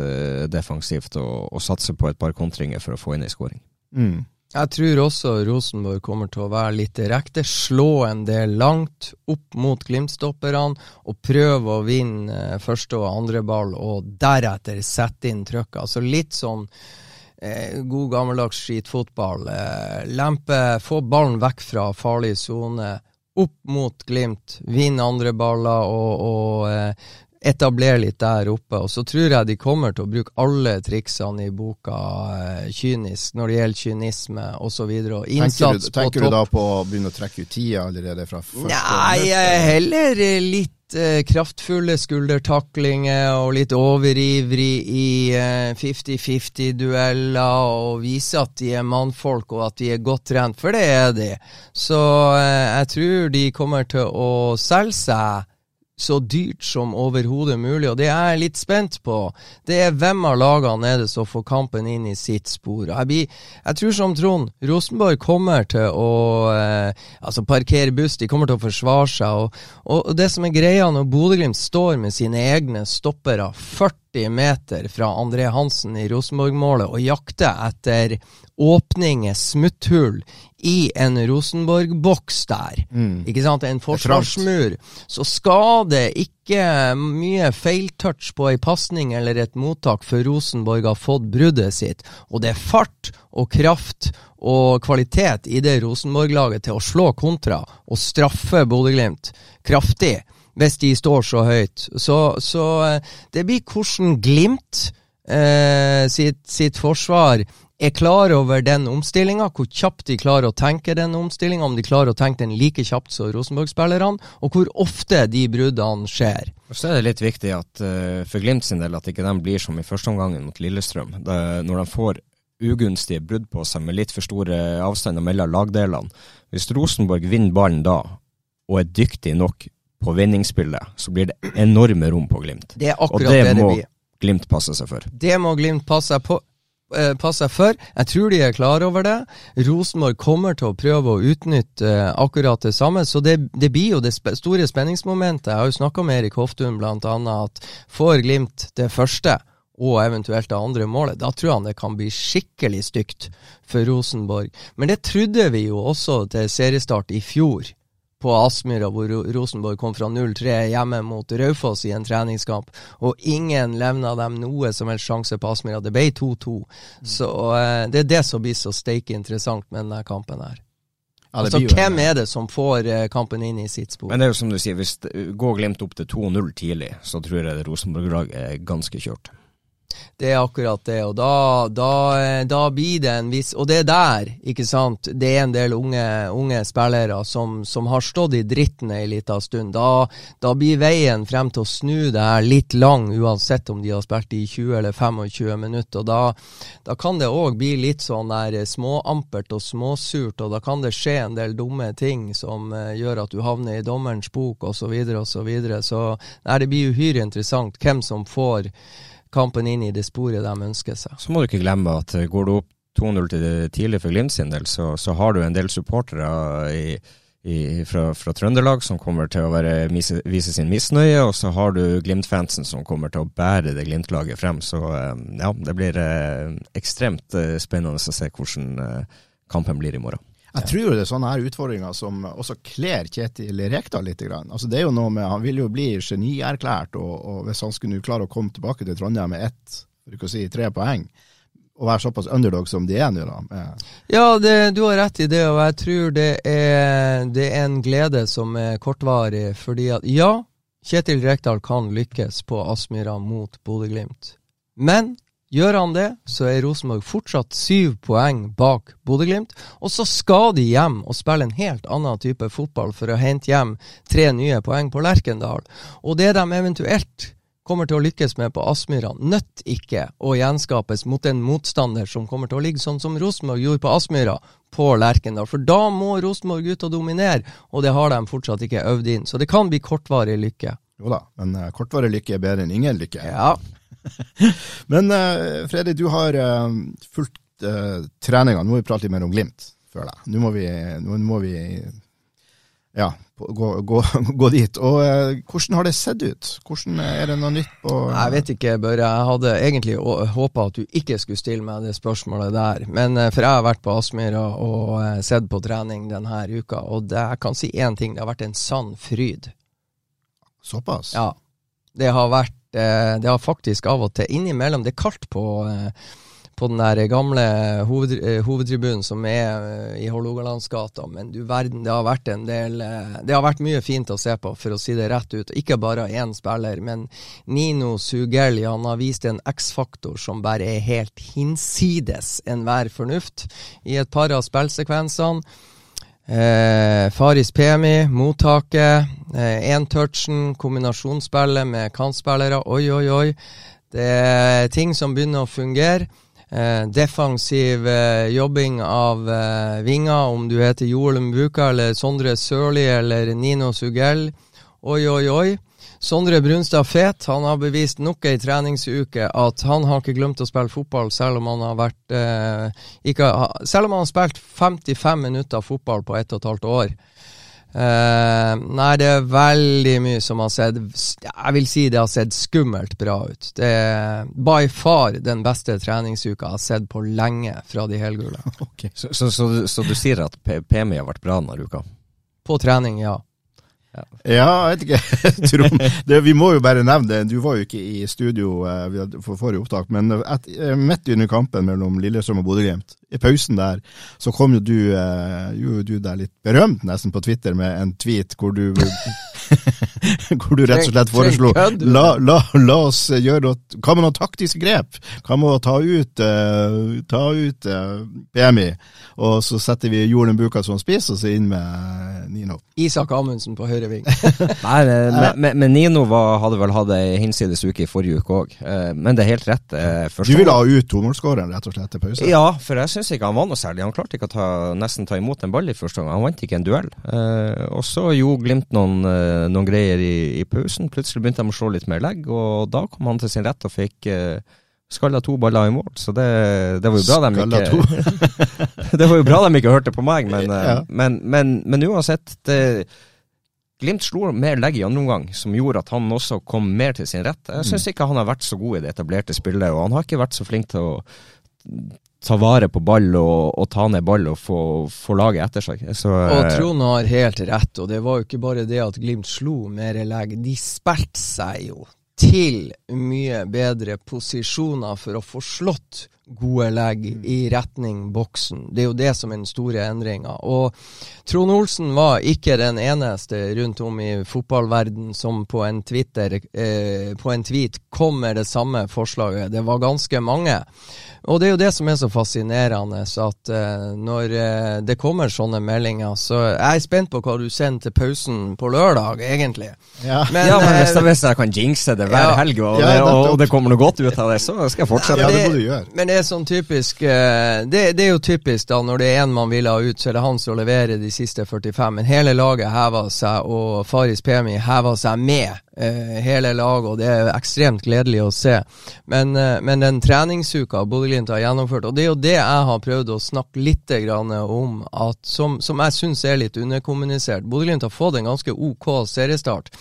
defensivt og, og satse på et par kontringer for å få inn ei skåring. Mm. Jeg tror også Rosenborg kommer til å være litt direkte, slå en del langt opp mot Glimt-stopperne og prøve å vinne eh, første og andre ball, og deretter sette inn trykket. Altså litt sånn eh, god gammeldags skitfotball. Eh, lempe, få ballen vekk fra farlig sone, opp mot Glimt, vinne andre baller og, og eh, etablere litt der oppe. Og så tror jeg de kommer til å bruke alle triksene i boka eh, kynisk, når det gjelder kynisme osv. Tenker, du, tenker du da på å begynne å trekke ut tida allerede fra første Nei, heller litt eh, kraftfulle skuldertaklinger og litt overivrig i eh, 50-50-dueller og vise at de er mannfolk og at de er godt trent, for det er de. Så eh, jeg tror de kommer til å selge seg så dyrt som overhodet mulig. Og det jeg er litt spent på, det er hvem av lagene er det som får kampen inn i sitt spor. Jeg, blir, jeg tror som Trond, Rosenborg kommer til å eh, altså parkere buss, de kommer til å forsvare seg. Og, og det som er greia når Bodø-Glimt står med sine egne stoppere 40 meter fra André Hansen i Rosenborg-målet og jakter etter åpninger, smutthull, i en Rosenborg-boks der, mm. ikke sant, en forsvarsmur, så skal det ikke mye feiltouch på ei pasning eller et mottak før Rosenborg har fått bruddet sitt. Og det er fart og kraft og kvalitet i det Rosenborg-laget til å slå kontra og straffe Bodø-Glimt kraftig hvis de står så høyt. Så, så eh, det blir hvordan Glimt eh, sitt, sitt forsvar er klar over den omstillinga, hvor kjapt de klarer å tenke den omstillinga, om de klarer å tenke den like kjapt som Rosenborg-spillerne, og hvor ofte de bruddene skjer. Så er det litt viktig at uh, for Glimt sin del at ikke de blir som i førsteomgangen mot Lillestrøm. Det, når de får ugunstige brudd på seg med litt for store avstander mellom lagdelene. Hvis Rosenborg vinner ballen da, og er dyktig nok på vinningsspillet, så blir det enorme rom på Glimt. Det er akkurat og det, det, det må Glimt passe seg for. Det må Glimt passe seg på eh, passe seg for. Jeg tror de er klar over det. Rosenborg kommer til å prøve å utnytte eh, akkurat det samme. Så det, det blir jo det store spenningsmomentet. Jeg har jo snakka med Erik Hoftun bl.a. at får Glimt det første og eventuelt det andre målet, da tror han det kan bli skikkelig stygt for Rosenborg. Men det trodde vi jo også til seriestart i fjor på Aspmyra, hvor Rosenborg kom fra 0-3 hjemme mot Raufoss i en treningskamp, og ingen levna dem noe som helst sjanse på Aspmyra. Det ble 2-2. Mm. Så uh, det er det som blir så steike interessant med denne kampen her. Ja, altså, Hvem er det som får uh, kampen inn i sitt spor? Men det er jo som du sier, Hvis det går Glimt opp til 2-0 tidlig, så tror jeg Rosenborg-laget er ganske kjørt. Det er akkurat det, og da, da, da, blir det en viss Og det er der, ikke sant, det er en del unge, unge spillere som, som, har stått i dritten ei lita stund. Da, da, blir veien frem til å snu det her litt lang, uansett om de har spilt i 20 eller 25 minutter. og Da, kan det òg bli litt sånn der småampert og småsurt, og da kan det skje en del dumme ting som uh, gjør at du havner i dommerens bok, osv., osv. Så, videre, og så, videre. så nei, det blir uhyre interessant hvem som får kampen inn i det sporet de ønsker seg. Så må du ikke glemme at eh, går du opp 2-0 til tidlig for Glimt sin del, så, så, har du en del supportere i, i, fra, fra, Trøndelag som kommer til å være, vise sin misnøye, og så har du Glimt-fansen som kommer til å bære det Glimt-laget frem. Så eh, ja, det blir eh, ekstremt spennende å se hvordan kampen blir i morgen. Jeg tror det er sånne her utfordringer som også kler Kjetil Rekdal litt. Altså det er jo noe med, Han vil jo bli genierklært, og, og hvis han skulle klare å komme tilbake til Trondheim med ett, for ikke å si tre poeng, og være såpass underdog som de er nå, da. Ja, det, du har rett i det, og jeg tror det er, det er en glede som er kortvarig. Fordi at ja, Kjetil Rekdal kan lykkes på Aspmyra mot Bodø-Glimt. Men Gjør han det, så er Rosenborg fortsatt syv poeng bak Bodø-Glimt. Og så skal de hjem og spille en helt annen type fotball for å hente hjem tre nye poeng på Lerkendal. Og det de eventuelt kommer til å lykkes med på Aspmyra, nødt ikke å gjenskapes mot en motstander som kommer til å ligge sånn som Rosenborg gjorde på Aspmyra, på Lerkendal. For da må Rosenborg ut og dominere, og det har de fortsatt ikke øvd inn. Så det kan bli kortvarig lykke. Jo da, men uh, kortvarig lykke er bedre enn ingen lykke. Ja. *laughs* men uh, Fredrik, du har uh, fulgt uh, treninga. Nå må vi prate litt mer om Glimt, føler jeg. Nå må vi, nå må vi ja, gå, gå, *laughs* gå, dit. Og uh, hvordan har det sett ut? Hvordan Er det noe nytt på Jeg vet ikke, Børre. Jeg hadde egentlig håpa at du ikke skulle stille meg det spørsmålet der. Men For jeg har vært på Aspmyra og sett på trening denne uka, og det, jeg kan si én ting. Det har vært en sann fryd. Såpass? Ja. Det har vært Det har faktisk av og til innimellom Det er kaldt på eh, på den der gamle hoved, eh, hovedtribunen som er eh, i Hålogalandsgata. Men du verden, det har vært en del Det har vært mye fint å se på, for å si det rett ut. Ikke bare én spiller, men Nino Sugeli han har vist en X-faktor som bare er helt hinsides enhver fornuft i et par av spillsekvensene. Eh, Faris Pemi, mottaket, eh, kombinasjonsspillet med kantspillere. Oi, oi, oi. Det er ting som begynner å fungere. Eh, defensiv eh, jobbing av eh, vinger, om du heter Joel Mbuka eller Sondre Sørli eller Nino Sugell. Oi, oi, oi. Sondre Brunstad Fet han har bevist nok ei treningsuke at han har ikke glemt å spille fotball, selv om han har vært eh, ikke, Selv om han har spilt 55 minutter fotball på ett og et halvt år. Eh, nei, det er veldig mye som har sett Jeg vil si det har sett skummelt bra ut. Det er by far den beste treningsuka jeg har sett på lenge fra de helgule. *laughs* okay. så, så, så, så, du sier at PMI har vært bra denne uka? På trening, ja. Ja. jeg vet ikke. *laughs* Trond, det, vi må jo bare nevne det. Du var jo ikke i studio uh, for forrige opptak, men et, uh, midt under kampen mellom Lillestrøm og Bodø-Glimt, i pausen der, så kom jo du, uh, jo du der litt berømt nesten på Twitter med en tweet hvor du *laughs* *laughs* hvor du rett og slett foreslo la, la, la, oss gjøre noe Hva med noen taktiske grep? Hva med å ta ut, uh, ta ut uh, BMI, og så setter vi Jorunn Buka som spiss, og så inn med Nino? Isak Amundsen på høyre ving. *laughs* Nei, men, men, Nino var, hadde vel hatt ei hinsides uke i forrige uke òg. Men det er helt rett. du ville ha ut tomålsskåreren rett og slett til pause? Ja, for jeg syns ikke han var noe særlig. Han klarte ikke å ta, nesten ta imot en ball i første gang. Han vant ikke en duell. og så gjorde Glimt noen Eh, noen greier i, i, pausen. Plutselig begynte de å slå litt mer legg, og da kom han til sin rett og fikk uh, skalla to baller i mål. Så det, det var jo bra de ikke *laughs* Det var jo bra de ikke hørte på meg, men, uh, ja. men, men, men uansett det, Glimt slo mer legg i andre omgang, som gjorde at han også kom mer til sin rett. Jeg syns mm. ikke han har vært så god i det etablerte spillet, og han har ikke vært så flink til å ta vare på ball og, og, ta ned ball og få, få laget etter seg. Så, og eh, Trond har helt rett, og det var jo ikke bare det at Glimt slo mer legg, de spilte seg jo til mye bedre posisjoner for å få slått gode legg i retning boksen. Det er jo det som er den store endringa. Og Trond Olsen var ikke den eneste rundt om i fotballverden som på en, Twitter, eh, på en tweet kom med det samme forslaget. Det var ganske mange. Og det er jo det som er så fascinerende, så at uh, når uh, det kommer sånne meldinger, så jeg er spent på hva du sender til pausen på lørdag, egentlig. Ja, men, ja, men hvis, hvis, jeg kan jinxe det hver ja, helg, og, ja, det, og, det kommer noe godt ut av det, så skal jeg fortsette. Ja, det må du gjøre. Men det er sånn typisk uh, det, det, er jo typisk, da, når det er én man vil ha ut, så er det han som leverer de siste 45. Men hele laget hever seg, og Faris Pemi hever seg med eh, hele laget, og det er ekstremt gledelig å se. Men, eh, men den treningsuka Bodø-Glimt har gjennomført, og det er jo det jeg har prøvd å snakke litt om, som, som jeg syns er litt underkommunisert. Bodø-Glimt har fått en ganske OK seriestart.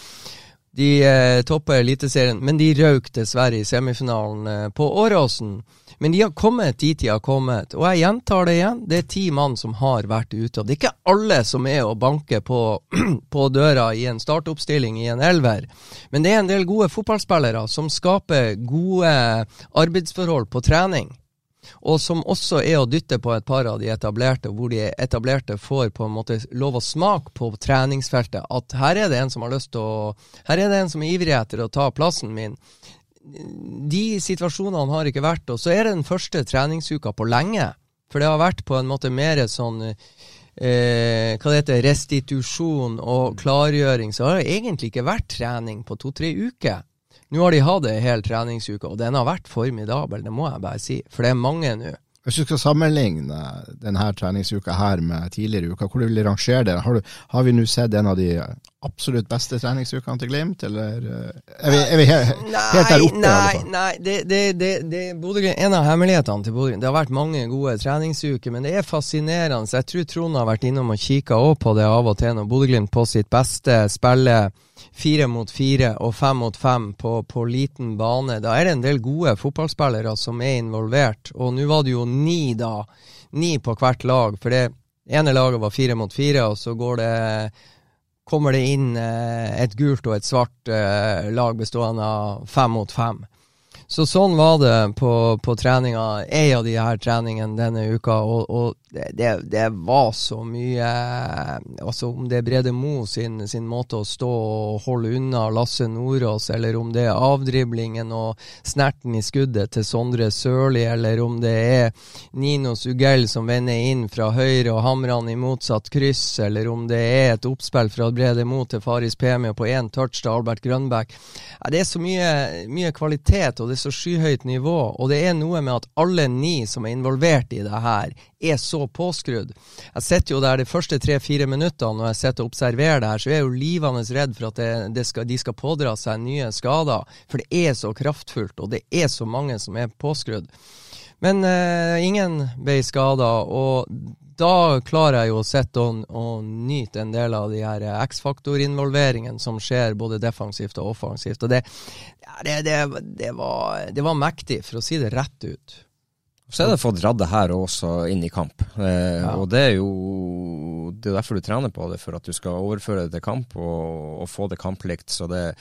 De eh, topper Eliteserien, men de røk dessverre i semifinalen eh, på Åråsen. Men de har kommet dit de har kommet. Og jeg gjentar det igjen, det er ti mann som har vært ute. Og det er ikke alle som er å banke på, *clears throat* på døra i en startoppstilling i en elver. Men det er en del gode fotballspillere som skaper gode arbeidsforhold på trening. Og som også er å dytte på et par av de etablerte, hvor de etablerte får på en måte lov å smake på treningsfeltet. At her er det en som har lyst til å Her er det en som er ivrig etter å ta plassen min de situasjonene har ikke vært. Og så er det den første treningsuka på lenge. For det har vært på en måte mer sånn eh, hva det heter, restitusjon og klargjøring. Så har det egentlig ikke vært trening på to-tre uker. Nå har de hatt ei hel treningsuke, og den har vært formidabel, det må jeg bare si. For det er mange nå. Hvis du skal sammenligne denne treningsuka her med tidligere uker, hvor du vil rangere det? Har, du, har vi nå sett en av de absolutt beste treningsukene til Glimt, eller eh, er vi, er vi helt, helt der oppe? Nei, i alle fall? nei det, det, det, det Bodø-Glimt- En av hemmelighetene til Bodø Det har vært mange gode treningsuker, men det er fascinerende. Jeg tror Trond har vært innom og kikka òg på det av og til, når Bodø-Glimt på sitt beste spiller fire mot fire og fem mot fem på, på liten bane. Da er det en del gode fotballspillere som er involvert. Og nå var det jo ni, da. Ni på hvert lag. For det ene laget var fire mot fire, og så går det kommer det inn eh, et gult og et svart eh, lag bestående av fem mot fem. Så sånn var det på, på treninga, ei av de her treningene denne uka, og, og det, det, det var så mye Altså om det er Brede Mo sin, sin måte å stå og holde unna Lasse Nordås, eller om det er avdriblingen og snerten i skuddet til Sondre Sørli, eller om det er Ninos Ugell som vender inn fra høyre og hamrer han i motsatt kryss, eller om det er et oppspill fra Brede Mo til Faris Pemio på én touch til Albert Grønbæk. Ja, det er så mye, mye kvalitet, og det er så skyhøyt nivå, og det er noe med at alle ni som er involvert i det her, er så påskrudd. Jeg sitter jo der de første tre-fire minuttene når jeg sitter og observerer det her, så er jeg jo livende redd for at det, det skal, de skal pådra seg nye skader. For det er så kraftfullt, og det er så mange som er påskrudd. Men eh, ingen ble skada, og da klarer jeg jo å sitte og, og nyte en del av de her X-faktor-involveringene som skjer både defensivt og offensivt. Og det, det, det, det, var, det var mektig, for å si det rett ut. Så er det fått dratt det her også inn i kamp. Eh, Ja. Og det er jo det er derfor du trener på det, for at du skal overføre det til kamp og, og få det kamplikt. Så det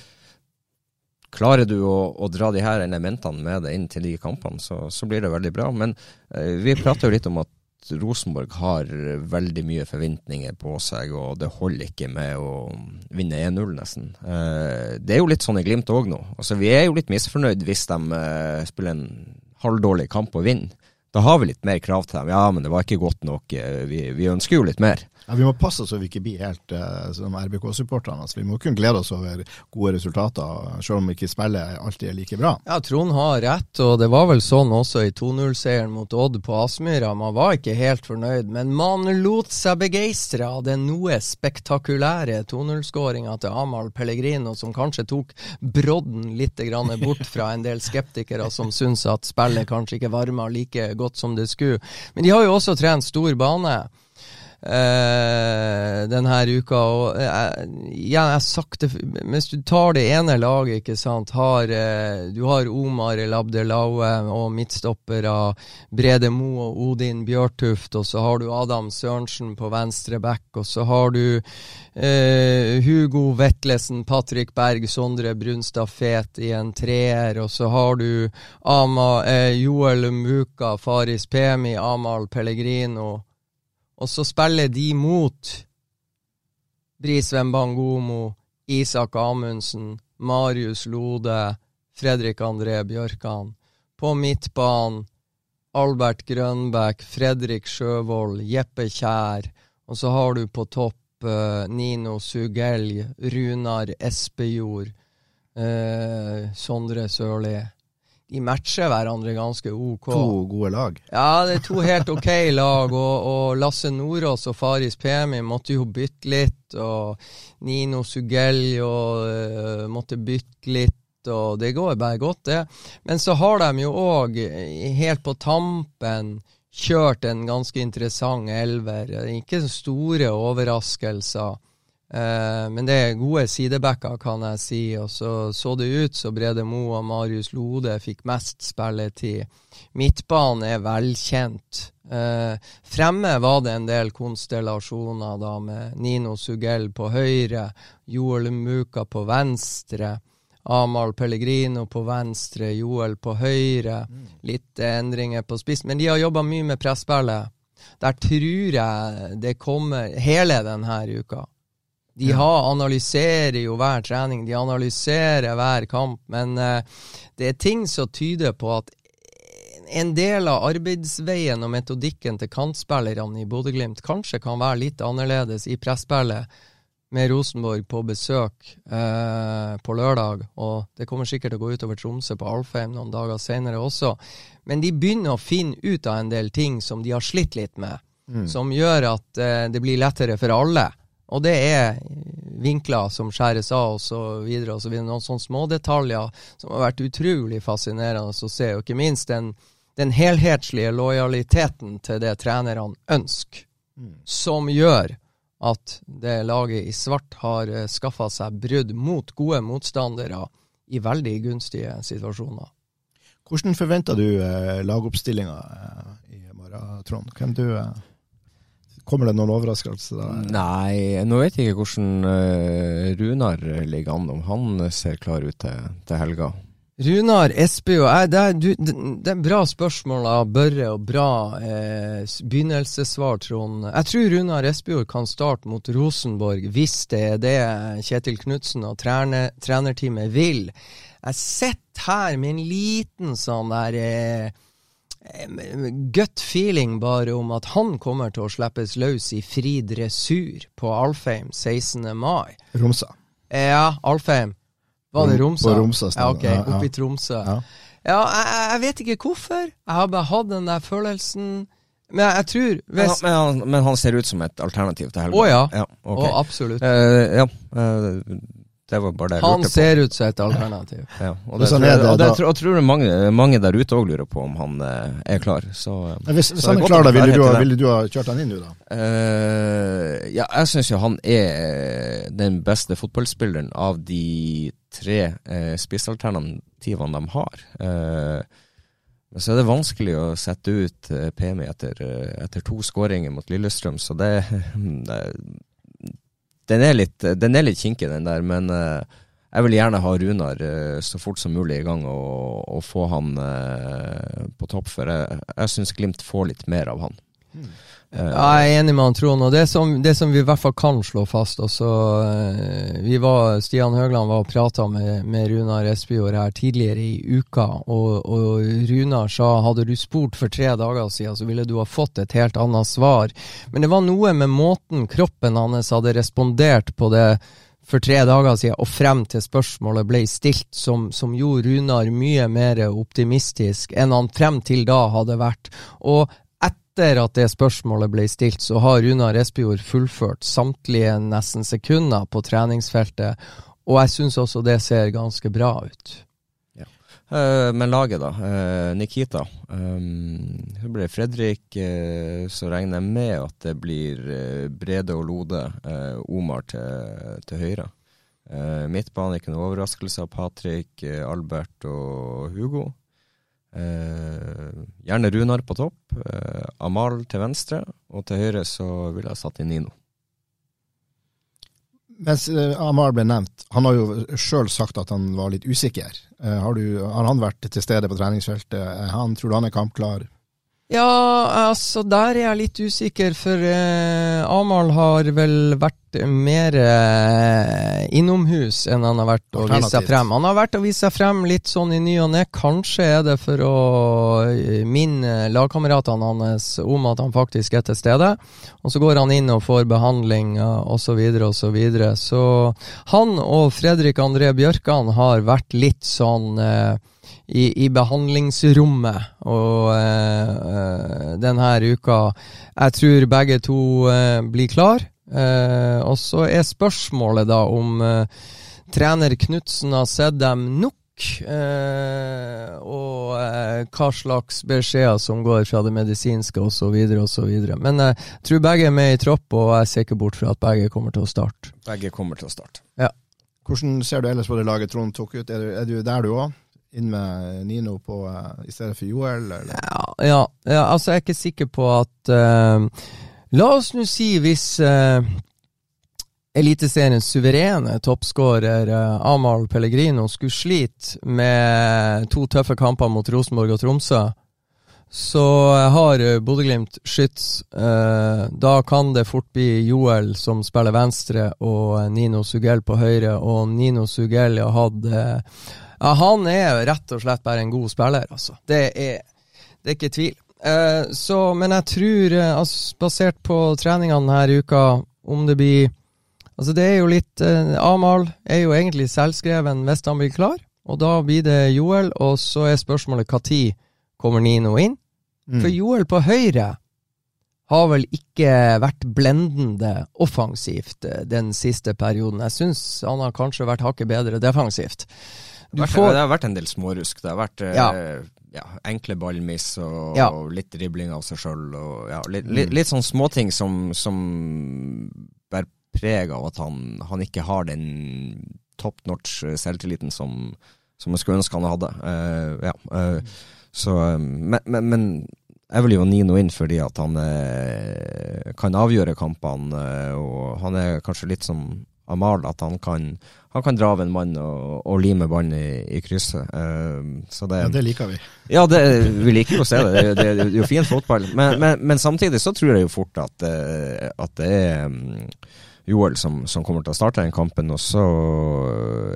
Klarer du å, å dra de her elementene med deg inn til de kampene, så, så blir det veldig bra. Men eh, vi prater jo litt om at Rosenborg har veldig mye forventninger på seg, og det holder ikke med å vinne 1-0, nesten. Eh, det er jo litt sånn i Glimt òg nå. Altså, vi er jo litt misfornøyd hvis de eh, spiller en halvdårlig kamp og vinner. Da har vi litt mer krav til dem. Ja, men det var ikke godt nok. Eh, Vi, vi ønsker jo litt mer. Ja, vi må passe så vi ikke blir helt uh, som RBK-supporterne. Altså, vi må kunne glede oss over gode resultater, selv om ikke spillet alltid er like bra. Ja, Trond har rett, og det var vel sånn også i 2-0-seieren mot Odd på Aspmyra. Man var ikke helt fornøyd, men man lot seg begeistre av den noe spektakulære 2-0-skåringa til Amahl Pellegrino, som kanskje tok brodden litt bort fra en del skeptikere som syns at spillet kanskje ikke varma like godt som det skulle. Men de har jo også trent stor bane eh, denne uka. Og eh, igjen, jeg sakte Hvis du tar det ene laget, ikke sant, har eh, Du har Omar El Abdelaue og midtstoppere Brede Mo og Odin Bjørtuft, og så har du Adam Sørensen på venstre back, og så har du Hugo Vetlesen, Patrick Berg, Sondre Brunstad Fet i en treer, og så har du Ama, Joel Muka, Faris Pemi, Amahl Pellegrino og så spiller de mot Brisveen Bangomo, Isak Amundsen, Marius Lode, Fredrik André Bjørkan. På midtbanen Albert Grønbæk, Fredrik Sjøvold, Jeppe Kjær. Og så har du på topp eh, Nino Sugelj, Runar Espejord, eh, Sondre Sørli. De matcher hverandre ganske OK. To gode lag. Ja, det er to helt ok lag, og, og Lasse Nordås og Faris Pemi måtte jo bytte litt, og Nino Sugeljo og, øh, måtte bytte litt, og det går bare godt, det. Men så har de jo òg, helt på tampen, kjørt en ganske interessant elver. Ikke så store overraskelser. Eh, men det er gode sidebacker, kan jeg si. Og så så det ut så Brede Mo og Marius Lode fikk mest spilletid. Midtbanen er velkjent. Eh, fremme var det en del konstellasjoner, da, med Nino Sugell på høyre, Joel Muka på venstre. Amahl Pellegrino på venstre, Joel på høyre. Litt endringer på spiss. Men de har jobba mye med presspillet. Der tror jeg det kommer hele denne uka. De har, analyserer jo hver trening, de analyserer hver kamp, men eh, det er ting som tyder på at en del av arbeidsveien og metodikken til kantspillerne i Bodø-Glimt kanskje kan være litt annerledes i presspillet med Rosenborg på besøk eh, på lørdag, og det kommer sikkert til å gå utover Tromsø på Alfheim noen dager senere også. Men de begynner å finne ut av en del ting som de har slitt litt med, som gjør at eh, det blir lettere for alle. Og det er vinkler som skjæres av, og så videre og så videre. Noen sånne smådetaljer som har vært utrolig fascinerende å se, og ikke minst den, den helhetslige lojaliteten til det trenerne ønsker, som gjør at det laget i svart har uh, skaffa seg brudd mot gode motstandere i veldig gunstige situasjoner. Hvordan forventer du eh, lagoppstillinga eh, i morgen, Trond? Hvem du eh, Kommer det noen overraskelser? der? Nei, nå vet jeg ikke hvordan eh, Runar ligger an, om han ser klar ut til, til helga. Runar Espe og jeg, det, er- du- det, er bra spørsmål av Børre, og bra eh, begynnelsessvar, Trond. Jeg tror Runar Espejord kan starte mot Rosenborg, hvis det er det Kjetil Knutsen og trene, trenerteamet vil. Jeg sitter her med en liten sånn der eh, gut feeling bare om at han kommer til å slippes løs i fri dressur på Alfheim 16. mai. Romsa. Ja, Alfheim. Var det Romsa? på Romsa, ja, ok, oppe i Tromsø. Ja. Ja, jeg, jeg vet ikke hvorfor. Jeg har bare hatt den der følelsen Men jeg, jeg tror Men, hvis, han- men, han, men han ser ut som et alternativ til helga? Å ja. ja okay. Å, absolutt. Uh, ja, eh, det var bare det jeg Han lurte på. ser ut som et alternativ. *laughs* Ja, og det, han tror og det og tror jeg mange, mange der ute òg lurer på om han eh, er klar. Så, eh, Men hvis, hvis Så han er klar, da ville du, ha- ville du ha kjørt han inn nå, da? Uh, ja, jeg syns jo han er den beste fotballspilleren av de tre eh, spissalternativene de har. Uh, men så er det vanskelig å sette ut eh, PMI etter, etter to skåringer mot Lillestrøm, så det, *laughs* det den, er litt, litt kinkig, den der, men uh, jeg vil gjerne ha Runar uh, så fort som mulig i gang og, og få han uh, på topp, for jeg, jeg syns Glimt får litt mer av han. Eh, jeg er enig med han Trond. Og det som, det som vi i hvert fall kan slå fast altså, eh, vi var, Stian Høgland var og prata med, med Runar Espejord her tidligere i uka, og, og Runar sa hadde du spurt for tre dager siden, så ville du ha fått et helt annet svar. Men det var noe med måten kroppen hans hadde respondert på det for tre dager siden, og frem til spørsmålet ble stilt, som, som gjorde Runar mye mer optimistisk enn han frem til da hadde vært. Og etter at det spørsmålet ble stilt, så har Runar Espejord fullført samtlige nesten sekunder på treningsfeltet, og jeg syns også det ser ganske bra ut. Ja. men laget, da. Eh, Nikita. Hun det blir Fredrik. eh, så regner jeg med at det blir eh, Brede og Lode. eh, Omar til, til høyre. Midtbane, ikke noe overraskelse av Patrick, eh, Albert og Hugo. Eh, gjerne Runar på topp. eh, Amal til venstre. Og til høyre så ville jeg satt inn Nino. Mens eh, Amal ble nevnt, han har jo sjøl sagt at han var litt usikker. Eh, har, du, har han vært til stede på treningsfeltet? Er han, tror du han er kampklar? Ja, altså der er jeg litt usikker, for eh, Amahl har vel vært mer eh, innomhus enn han har vært å vise seg frem. Han har vært å vise seg frem litt sånn i ny og ne. Kanskje er det for å eh, minne lagkameratene hans om at han faktisk er til stede. Og så går han inn og får behandling osv. osv. Så, videre. så han og Fredrik André Bjørkan har vært litt sånn eh, i, i behandlingsrommet og eh, eh, denne uka. Jeg tror begge to eh, blir klar. Eh, og så er spørsmålet da om eh, trener Knutsen har sett dem nok. eh, og eh, hva slags beskjeder som går fra det medisinske osv. osv. Men eh, jeg tror begge er med i tropp, og jeg ser ikke bort fra at begge kommer til å starte. Begge kommer til å starte. Hvordan ser du ellers på det laget Trond tok ut? Er du, er du der du òg? Inn med Nino på, uh, i stedet for Joel? Eller? Ja, ja, ja, altså jeg er ikke sikker på at eh, La oss nå si hvis uh, Eliteseriens suverene toppskårer eh, Amahl Pellegrino skulle slite med to tøffe kamper mot Rosenborg og Tromsø, så har uh, Bodø-Glimt skyts. Eh, da kan det fort bli Joel som spiller venstre, og eh, Nino Sugell på høyre. Og Nino Sugell har hatt eh, Ja, han er rett og slett bare en god spiller, altså. Det er, det er ikke tvil. Eh, så, men jeg tror, eh, altså, basert på treningene denne uka, om det blir Altså Det er jo litt eh, Amahl er jo egentlig selvskreven hvis han blir klar, og da blir det Joel. Og så er spørsmålet når kommer Nino inn? Mm. For Joel på høyre har vel ikke vært blendende offensivt den siste perioden. Jeg syns han har kanskje vært hakket bedre defensivt. Det har, vært, det har vært en del smårusk. Det har vært Ja. Ja, enkle ballmiss og, Ja. og litt dribling av seg sjøl. Ja, litt, Mm. litt, litt sånn småting som, som bærer preg av at han, han ikke har den top notch selvtilliten som, som jeg skulle ønske han hadde. Uh, ja, uh, så, eh, men, men, men jeg vil jo Nino inn fordi at han eh, kan avgjøre kampene, eh, og han er kanskje litt som Amal, at han kan, han kan dra av en mann og, og lime bånd i, i krysset. Eh, så det, Ja, det liker vi. ja, det, vi liker å se det. Det, det, det er jo fin fotball. Men, men, men samtidig så tror jeg jo fort at, eh, at det er mm, Joel som, som kommer til å starte den kampen, og så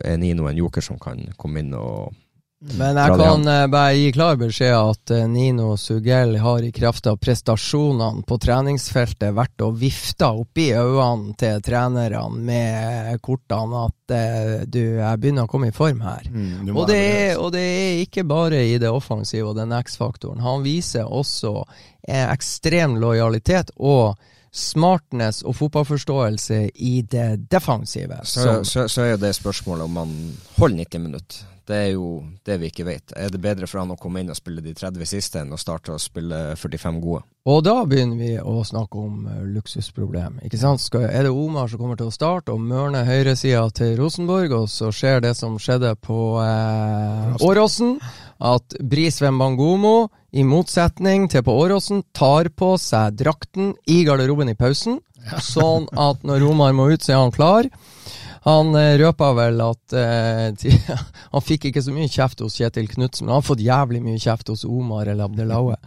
er Nino en joker som kan komme inn og Men jeg kan eh, bare gi klar beskjed at eh, Nino Sugell har i kraft av prestasjonene på treningsfeltet vært og vifta oppi øynene til trenerne med kortene at eh, du, jeg begynner å komme i form her. Mm, Og det, er, og det er ikke bare i det offensive og den X-faktoren. Han viser også ekstrem lojalitet og smartness og fotballforståelse i det defensive. så, så, så er det spørsmålet om han holder 90 minutter. Det er jo det vi ikke vet. Er det bedre for han å komme inn og spille de 30 siste enn å starte å spille 45 gode? Og da begynner vi å snakke om uh, luksusproblem. Ikke sant? Skal, er det Omar som kommer til å starte og mørne høyresida til Rosenborg, og så skjer det som skjedde på eh, Åråsen, at Brisveen Bangomo, i motsetning til på Åråsen, tar på seg drakten i garderoben i pausen, *laughs* sånn at når Omar må ut, så er han klar. Han eh, røpa vel at eh, *laughs* Han fikk ikke så mye kjeft hos Kjetil Knutsen, men han har fått jævlig mye kjeft hos Omar eller Abdelaue.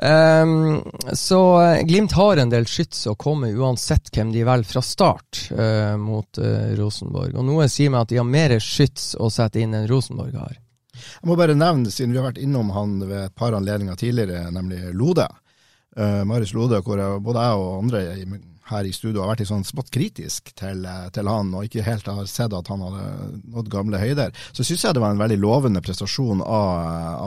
Um, så eh, Glimt har en del skyts å komme uansett hvem de velger fra start uh, mot uh, Rosenborg. Og noe sier meg at de har mer skyts å sette inn enn Rosenborg har. Jeg må bare nevne, siden vi har vært innom han ved et par anledninger tidligere, nemlig Lode. Uh, Marius Lode, hvor jeg, både jeg og andre her i studio har vært litt sånn smått kritisk til, eh, til han, og ikke helt har sett at han hadde nådd gamle høyder. Så syns jeg det var en veldig lovende prestasjon av,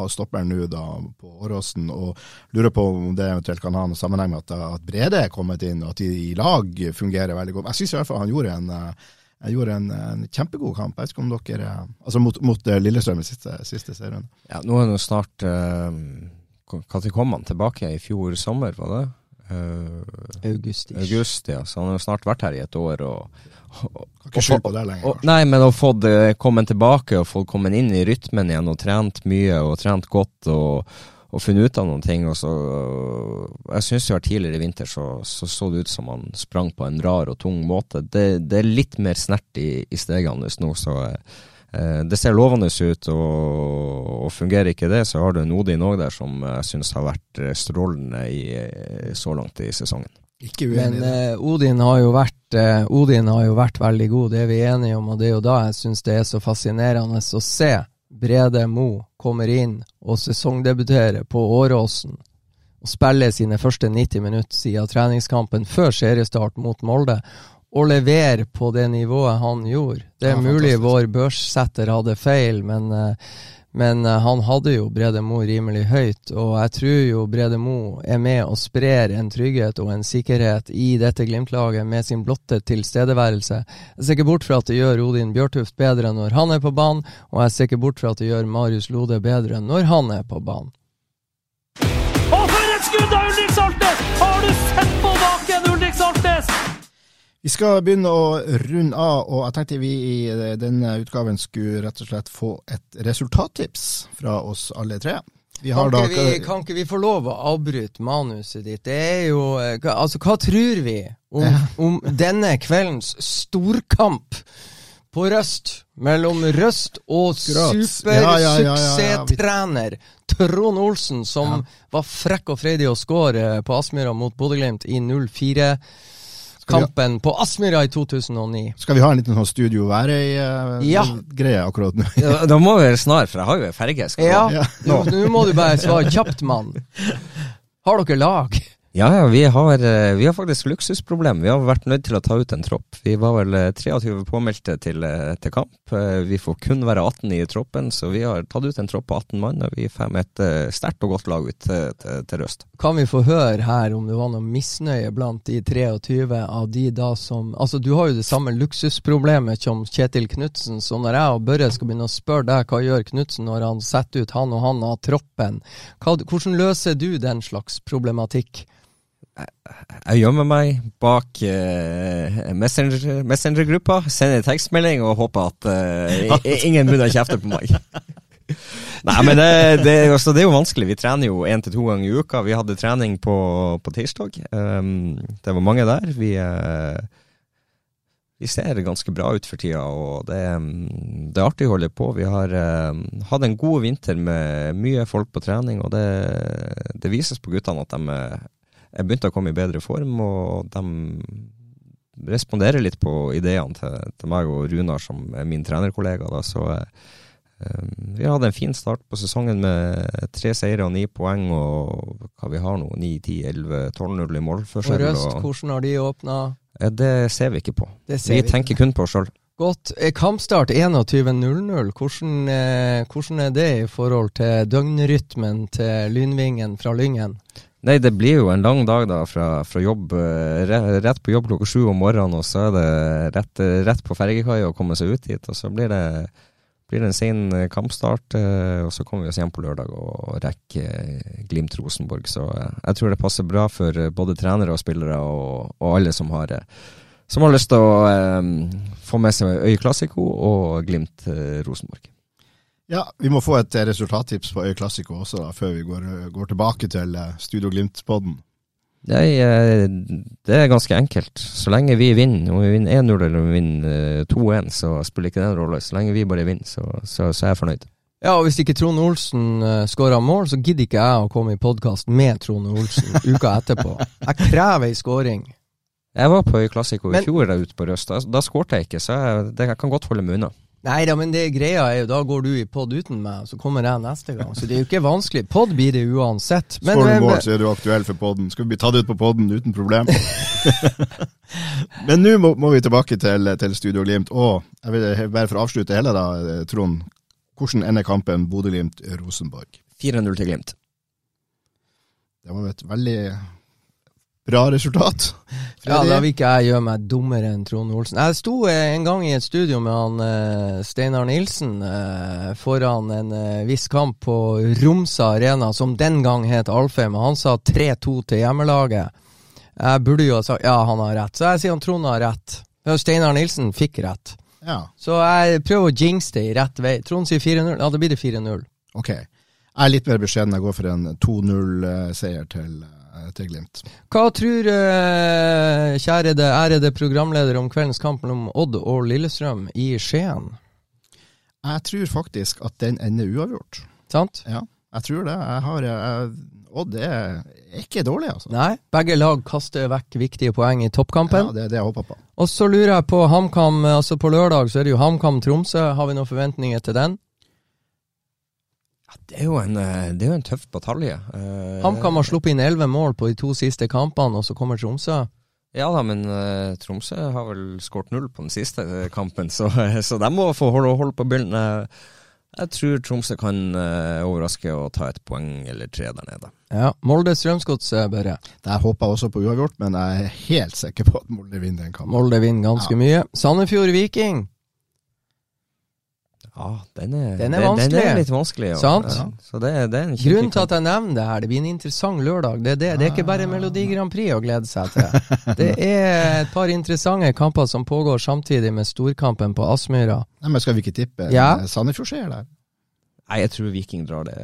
av stopperen nå da på Åråsen, og lurer på om det eventuelt kan ha noen sammenheng med at, at Brede er kommet inn, og at de i lag fungerer veldig godt. Jeg syns i hvert fall han gjorde en eh, jeg gjorde en, en kjempegod kamp. Jeg vet ikke om dere Altså mot, mot eh, Lillestrøm i siste, siste serien. Ja, nå er det jo snart Når kom han tilbake? I fjor sommer, var det? Uh, August. august, ja. Så han har jo snart vært her i et år. og, og Kan ikke skylde på det lenger. og, nei, men å få eh, kommet tilbake og fått kommet inn i rytmen igjen og trent mye og trent godt og, og funnet ut av noen ting. Og så, jeg syns jo tidligere i vinter så, så så det ut som han sprang på en rar og tung måte. Det, det er litt mer snert i, i stegene nå, så eh, det ser lovende ut. Og, og fungerer ikke det, så har du en Odin òg der som jeg syns har vært strålende i, så langt i sesongen. Ikke uenig Men eh, Odin, har jo vært, eh, Odin har jo vært veldig god, det er vi enige om. Og det er jo da jeg syns det er så fascinerende å se Brede Mo kommer inn og sesongdebuterer på Åråsen. Og spiller sine første 90 minutter siden treningskampen før seriestart mot Molde. Og leverer på det nivået han gjorde. Det er Ja, mulig vår børssetter hadde feil, men eh, men eh, han hadde jo Brede Mo rimelig høyt, og jeg tror jo Brede Mo er med og sprer en trygghet og en sikkerhet i dette Glimt-laget med sin blotte tilstedeværelse. Jeg ser ikke bort fra at det gjør Odin Bjørtuft bedre når han er på banen, og jeg ser ikke bort fra at det gjør Marius Lode bedre når han er på banen. Vi skal begynne å runde av, og jeg tenkte vi i denne utgaven skulle rett og slett få et resultattips fra oss alle tre. Vi har Kan ikke, vi, kan ikke vi få lov å avbryte manuset ditt? Det er jo eh, Altså, hva tror vi om, *laughs* om denne kveldens storkamp på Røst mellom Røst og supersuksesstrener Trond Olsen, som var frekk og freidig å score på Aspmyra mot Bodø-Glimt i 04-kampen på Aspmyra i 2009? Skal vi ha en liten sånn Studio Værøy-greie Ja. akkurat nå? Da, da må vi snart, for jeg har jo ei ferge. Ja. Ja. nå nå må du bare svare kjapt, mann. Har dere lag? Ja, ja, vi har, eh, vi har faktisk luksusproblem. Vi har vært nødt til å ta ut en tropp. Vi var vel eh, 23 påmeldte til, eh, til kamp. Eh, Vi får kun være 18 i troppen, så vi har tatt ut en tropp på 18 mann. Og vi får med et eh, sterkt og godt lag ut til, til, til Røst. Kan vi få høre her om det var noe misnøye blant de 23 av de da som Altså, du har jo det samme luksusproblemet som Kjetil Knutsen, så når jeg og Børre skal begynne å spørre deg hva gjør Knutsen når han setter ut han og han av troppen, hva, hvordan løser du den slags problematikk? Jeg gjemmer meg bak uh, Messenger- Messenger-gruppa, sender tekstmelding og håper at uh, ingen begynner å kjefte på meg. *laughs* Nei, men det, det, er jo- det er jo vanskelig. Vi trener jo én til to ganger i uka. Vi hadde trening på, på tirsdag. Um, det var mange der. Vi, uh, vi ser ganske bra ut for tida, og det, um, det er artig å holde på. Vi har eh, hatt en god vinter med mye folk på trening, og det, det vises på guttene at de eh, begynte å komme i bedre form, og de responderer litt på ideene til, til meg og Runar, som er min trenerkollega. Da, så eh, vi hadde en fin start på sesongen med tre seire og ni poeng, og hva vi har nå, 9-10-11-12-0 i målforskjell. Røst, og- hvordan har de åpna? Det ser vi ikke på. Det ser Vi vi tenker kun på oss sjøl. Godt. Eh, Kampstart 21.00. Hvordan, eh, hvordan er det i forhold til døgnrytmen til Lynvingen fra Lyngen? Nei, det blir jo en lang dag da fra, fra jobb, eh, rett på jobb klokka sju om morgenen, og så er det rett, rett på fergekaia å komme seg ut hit. Og så blir det, blir det en sen eh, kampstart, eh, og så kommer vi oss hjem på lørdag og rekker eh, Glimt-Rosenborg. Så jeg tror det passer bra for både trenere og spillere og, og alle som har, som har lyst til å um, få med seg Øy Klassiko og Glimt-Rosenborg. Ja, vi må få et eh, resultattips på Øy Klassiko også, da, før vi går, går tilbake til eh, Studio Glimt-podden. Nei, eh, det er ganske enkelt. Så lenge vi vinner, om vi vinner 1-0 eller om vi vinner eh, 2-1, så spiller ikke det en rolle. Så lenge vi bare vinner, så, så, så er jeg fornøyd. Ja, og hvis ikke Trond Olsen skårer mål, så gidder ikke jeg å komme i podkast med Trond Olsen uka etterpå. Jeg krever ei skåring. Jeg var på Klassiko i fjor der ute på Røst. Da, da skårte jeg ikke, så jeg, det, jeg kan godt holde meg unna. Nei da, men det greia er jo, da går du i pod uten meg, så kommer jeg neste gang. Så det er jo ikke vanskelig. Pod blir det uansett. Men, Skår du mål, så er du aktuell for podden. Skal vi bli tatt ut på podden uten problem. *laughs* Men nå må, må vi tilbake til, til Studio Glimt. Og jeg vil bare for å avslutte hele, da, eh, Trond. Hvordan ender kampen Bodø-Glimt-Rosenborg? 4-0 til Glimt. Det var et veldig bra resultat. Ja, da vil ikke jeg gjøre meg dummere enn Trond Olsen. Jeg sto eh, en gang i et studio med han eh, Steinar Nilsen eh, foran en viss kamp på Romsa Arena, som den gang het Alfheim, han sa 3-2 til hjemmelaget. Jeg burde jo ha sagt ja, han har rett, så jeg sier han Trond har rett. Steinar Nilsen fikk rett. Ja, Så jeg prøver å jinx det i rett vei. Trond sier 4-0. Ja, da blir det 4-0. ok. Jeg er litt mer beskjeden. Jeg går for en 2-0-seier til, til Glimt. Hva tror eh, kjærede, ærede programleder om kveldens kamp mellom Odd og Lillestrøm i Skien? Jeg tror faktisk at den ender uavgjort. Sant? Ja, jeg tror det. Jeg har jeg, Odd er ikke dårlig, altså. Nei, begge lag kaster vekk viktige poeng i toppkampen. Ja, det er det jeg håper på. Og så lurer jeg på HamKam, altså på lørdag så er det jo HamKam-Tromsø. Har vi noen forventninger til den? Det er jo en, eh, det er jo en tøff batalje. Eh, HamKam har sluppet inn elleve mål på de to siste kampene, og så kommer Tromsø. Ja da, men uh, Tromsø har vel skåret null på den siste eh, kampen, så, så de må få holde, holde på byllen. Eh, Jeg tror Tromsø kan uh, overraske og ta et poeng eller tre der nede. Ja, Molde-Strømsgodset, Børre. Der håper jeg også på uavgjort, men jeg er helt sikker på at Molde vinner den kampen. Molde vinner ganske Ja. mye. Sandefjord-Viking. Ja, den er, Den er Den vanskelig. er litt vanskelig, ja. Sant? Ja, så det, det er en Grunnen til at jeg nevner det her, det blir en interessant lørdag. Det er, det. Det er ikke bare Melodi Grand Prix å glede seg til. *laughs* Det er et par interessante kamper som pågår samtidig med storkampen på Aspmyra. Men Skal vi ikke tippe Ja. en Sandefjord skjer der? Nei, jeg tror Viking drar det,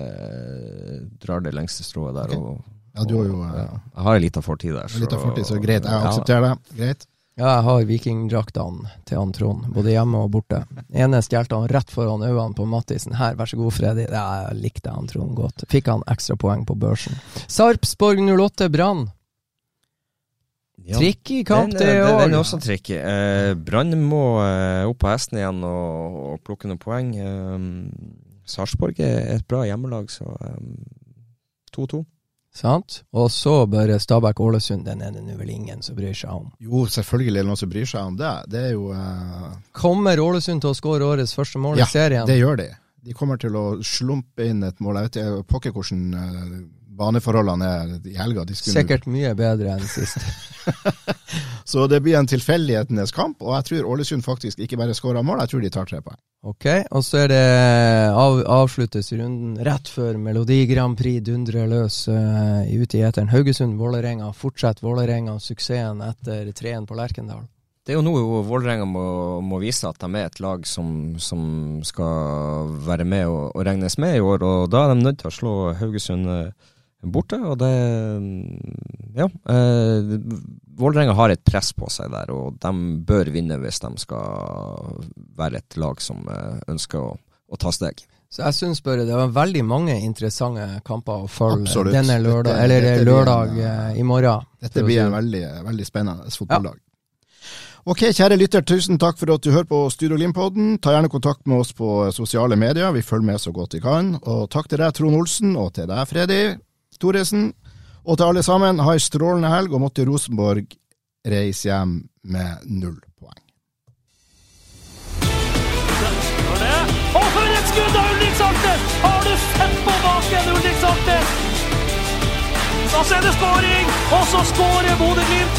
drar det lengste strået der. Okay. Og, Ja, du har jo og, eh, ja. Jeg har en liten fortid der. litt av fortid, så greit. Jeg Ja. aksepterer det. Greit. Ja, jeg har vikingdraktene til han Trond, både hjemme og borte. Ene stjelte han rett foran øynene på Mattisen. Her, vær så god, Freddy. Ja, jeg likte han Trond godt. Fikk han ekstra poeng på børsen. Sarpsborg 08 Brann. Ja. Tricky kamp, det det den, den er også tricky. Eh, Brann må eh, opp på hesten igjen og, og plukke noen poeng. Eh, Sarpsborg er et bra hjemmelag, så eh, 2-2. Sant? Og så bare Stabæk-Ålesund, den er det nå vel ingen som bryr seg om. Jo, selvfølgelig er det noen som bryr seg om det. Det er jo uh... Kommer Ålesund til å skåre årets første mål Ja, i serien? det gjør de. De kommer til å slumpe inn et mål. Jeg vet ikke hvordan eh, baneforholdene er i helga. De skulle- Sikkert mye bedre enn sist. *laughs* Så det blir en tilfeldighetenes kamp, og jeg tror Ålesund faktisk ikke bare skårer mål, jeg tror de tar tre poeng. Ok, og så er det av, avsluttes runden rett før Melodi Grand Prix dundrer løs uh, ute i eteren. Haugesund-Vålerenga. fortsetter Vålerenga-suksessen etter 3-1 på Lerkendal. Det er jo nå Vålerenga må, må vise at de er et lag som, som skal være med og, og, regnes med i år, og da er de nødt til å slå Haugesund eh, borte. Og det Ja. Eh, Vålerenga har et press på seg der, og de bør vinne hvis de skal være et lag som eh, ønsker å, å ta steg. Så jeg syns bare det var veldig mange interessante kamper å følge Absolutt. denne lørdag, eller dette lørdag en, eh, i morgen. Dette blir si en veldig, veldig spennende fotballag. Ok, kjære lytter, tusen takk for at du hører på Studio Glimt-podden. Ta gjerne kontakt med oss på sosiale medier, vi følger med så godt vi kan. Og takk til deg, Trond Olsen, og til deg, Freddy Thoresen. Og til alle sammen, ha ei strålende helg, og måtte Rosenborg reise hjem med null poeng. Og for et skudd av Ulrik Saltnes! Har du sett på baken, Ulrik Saltnes? Så er det skåring, og så skårer Bodø-Glimt!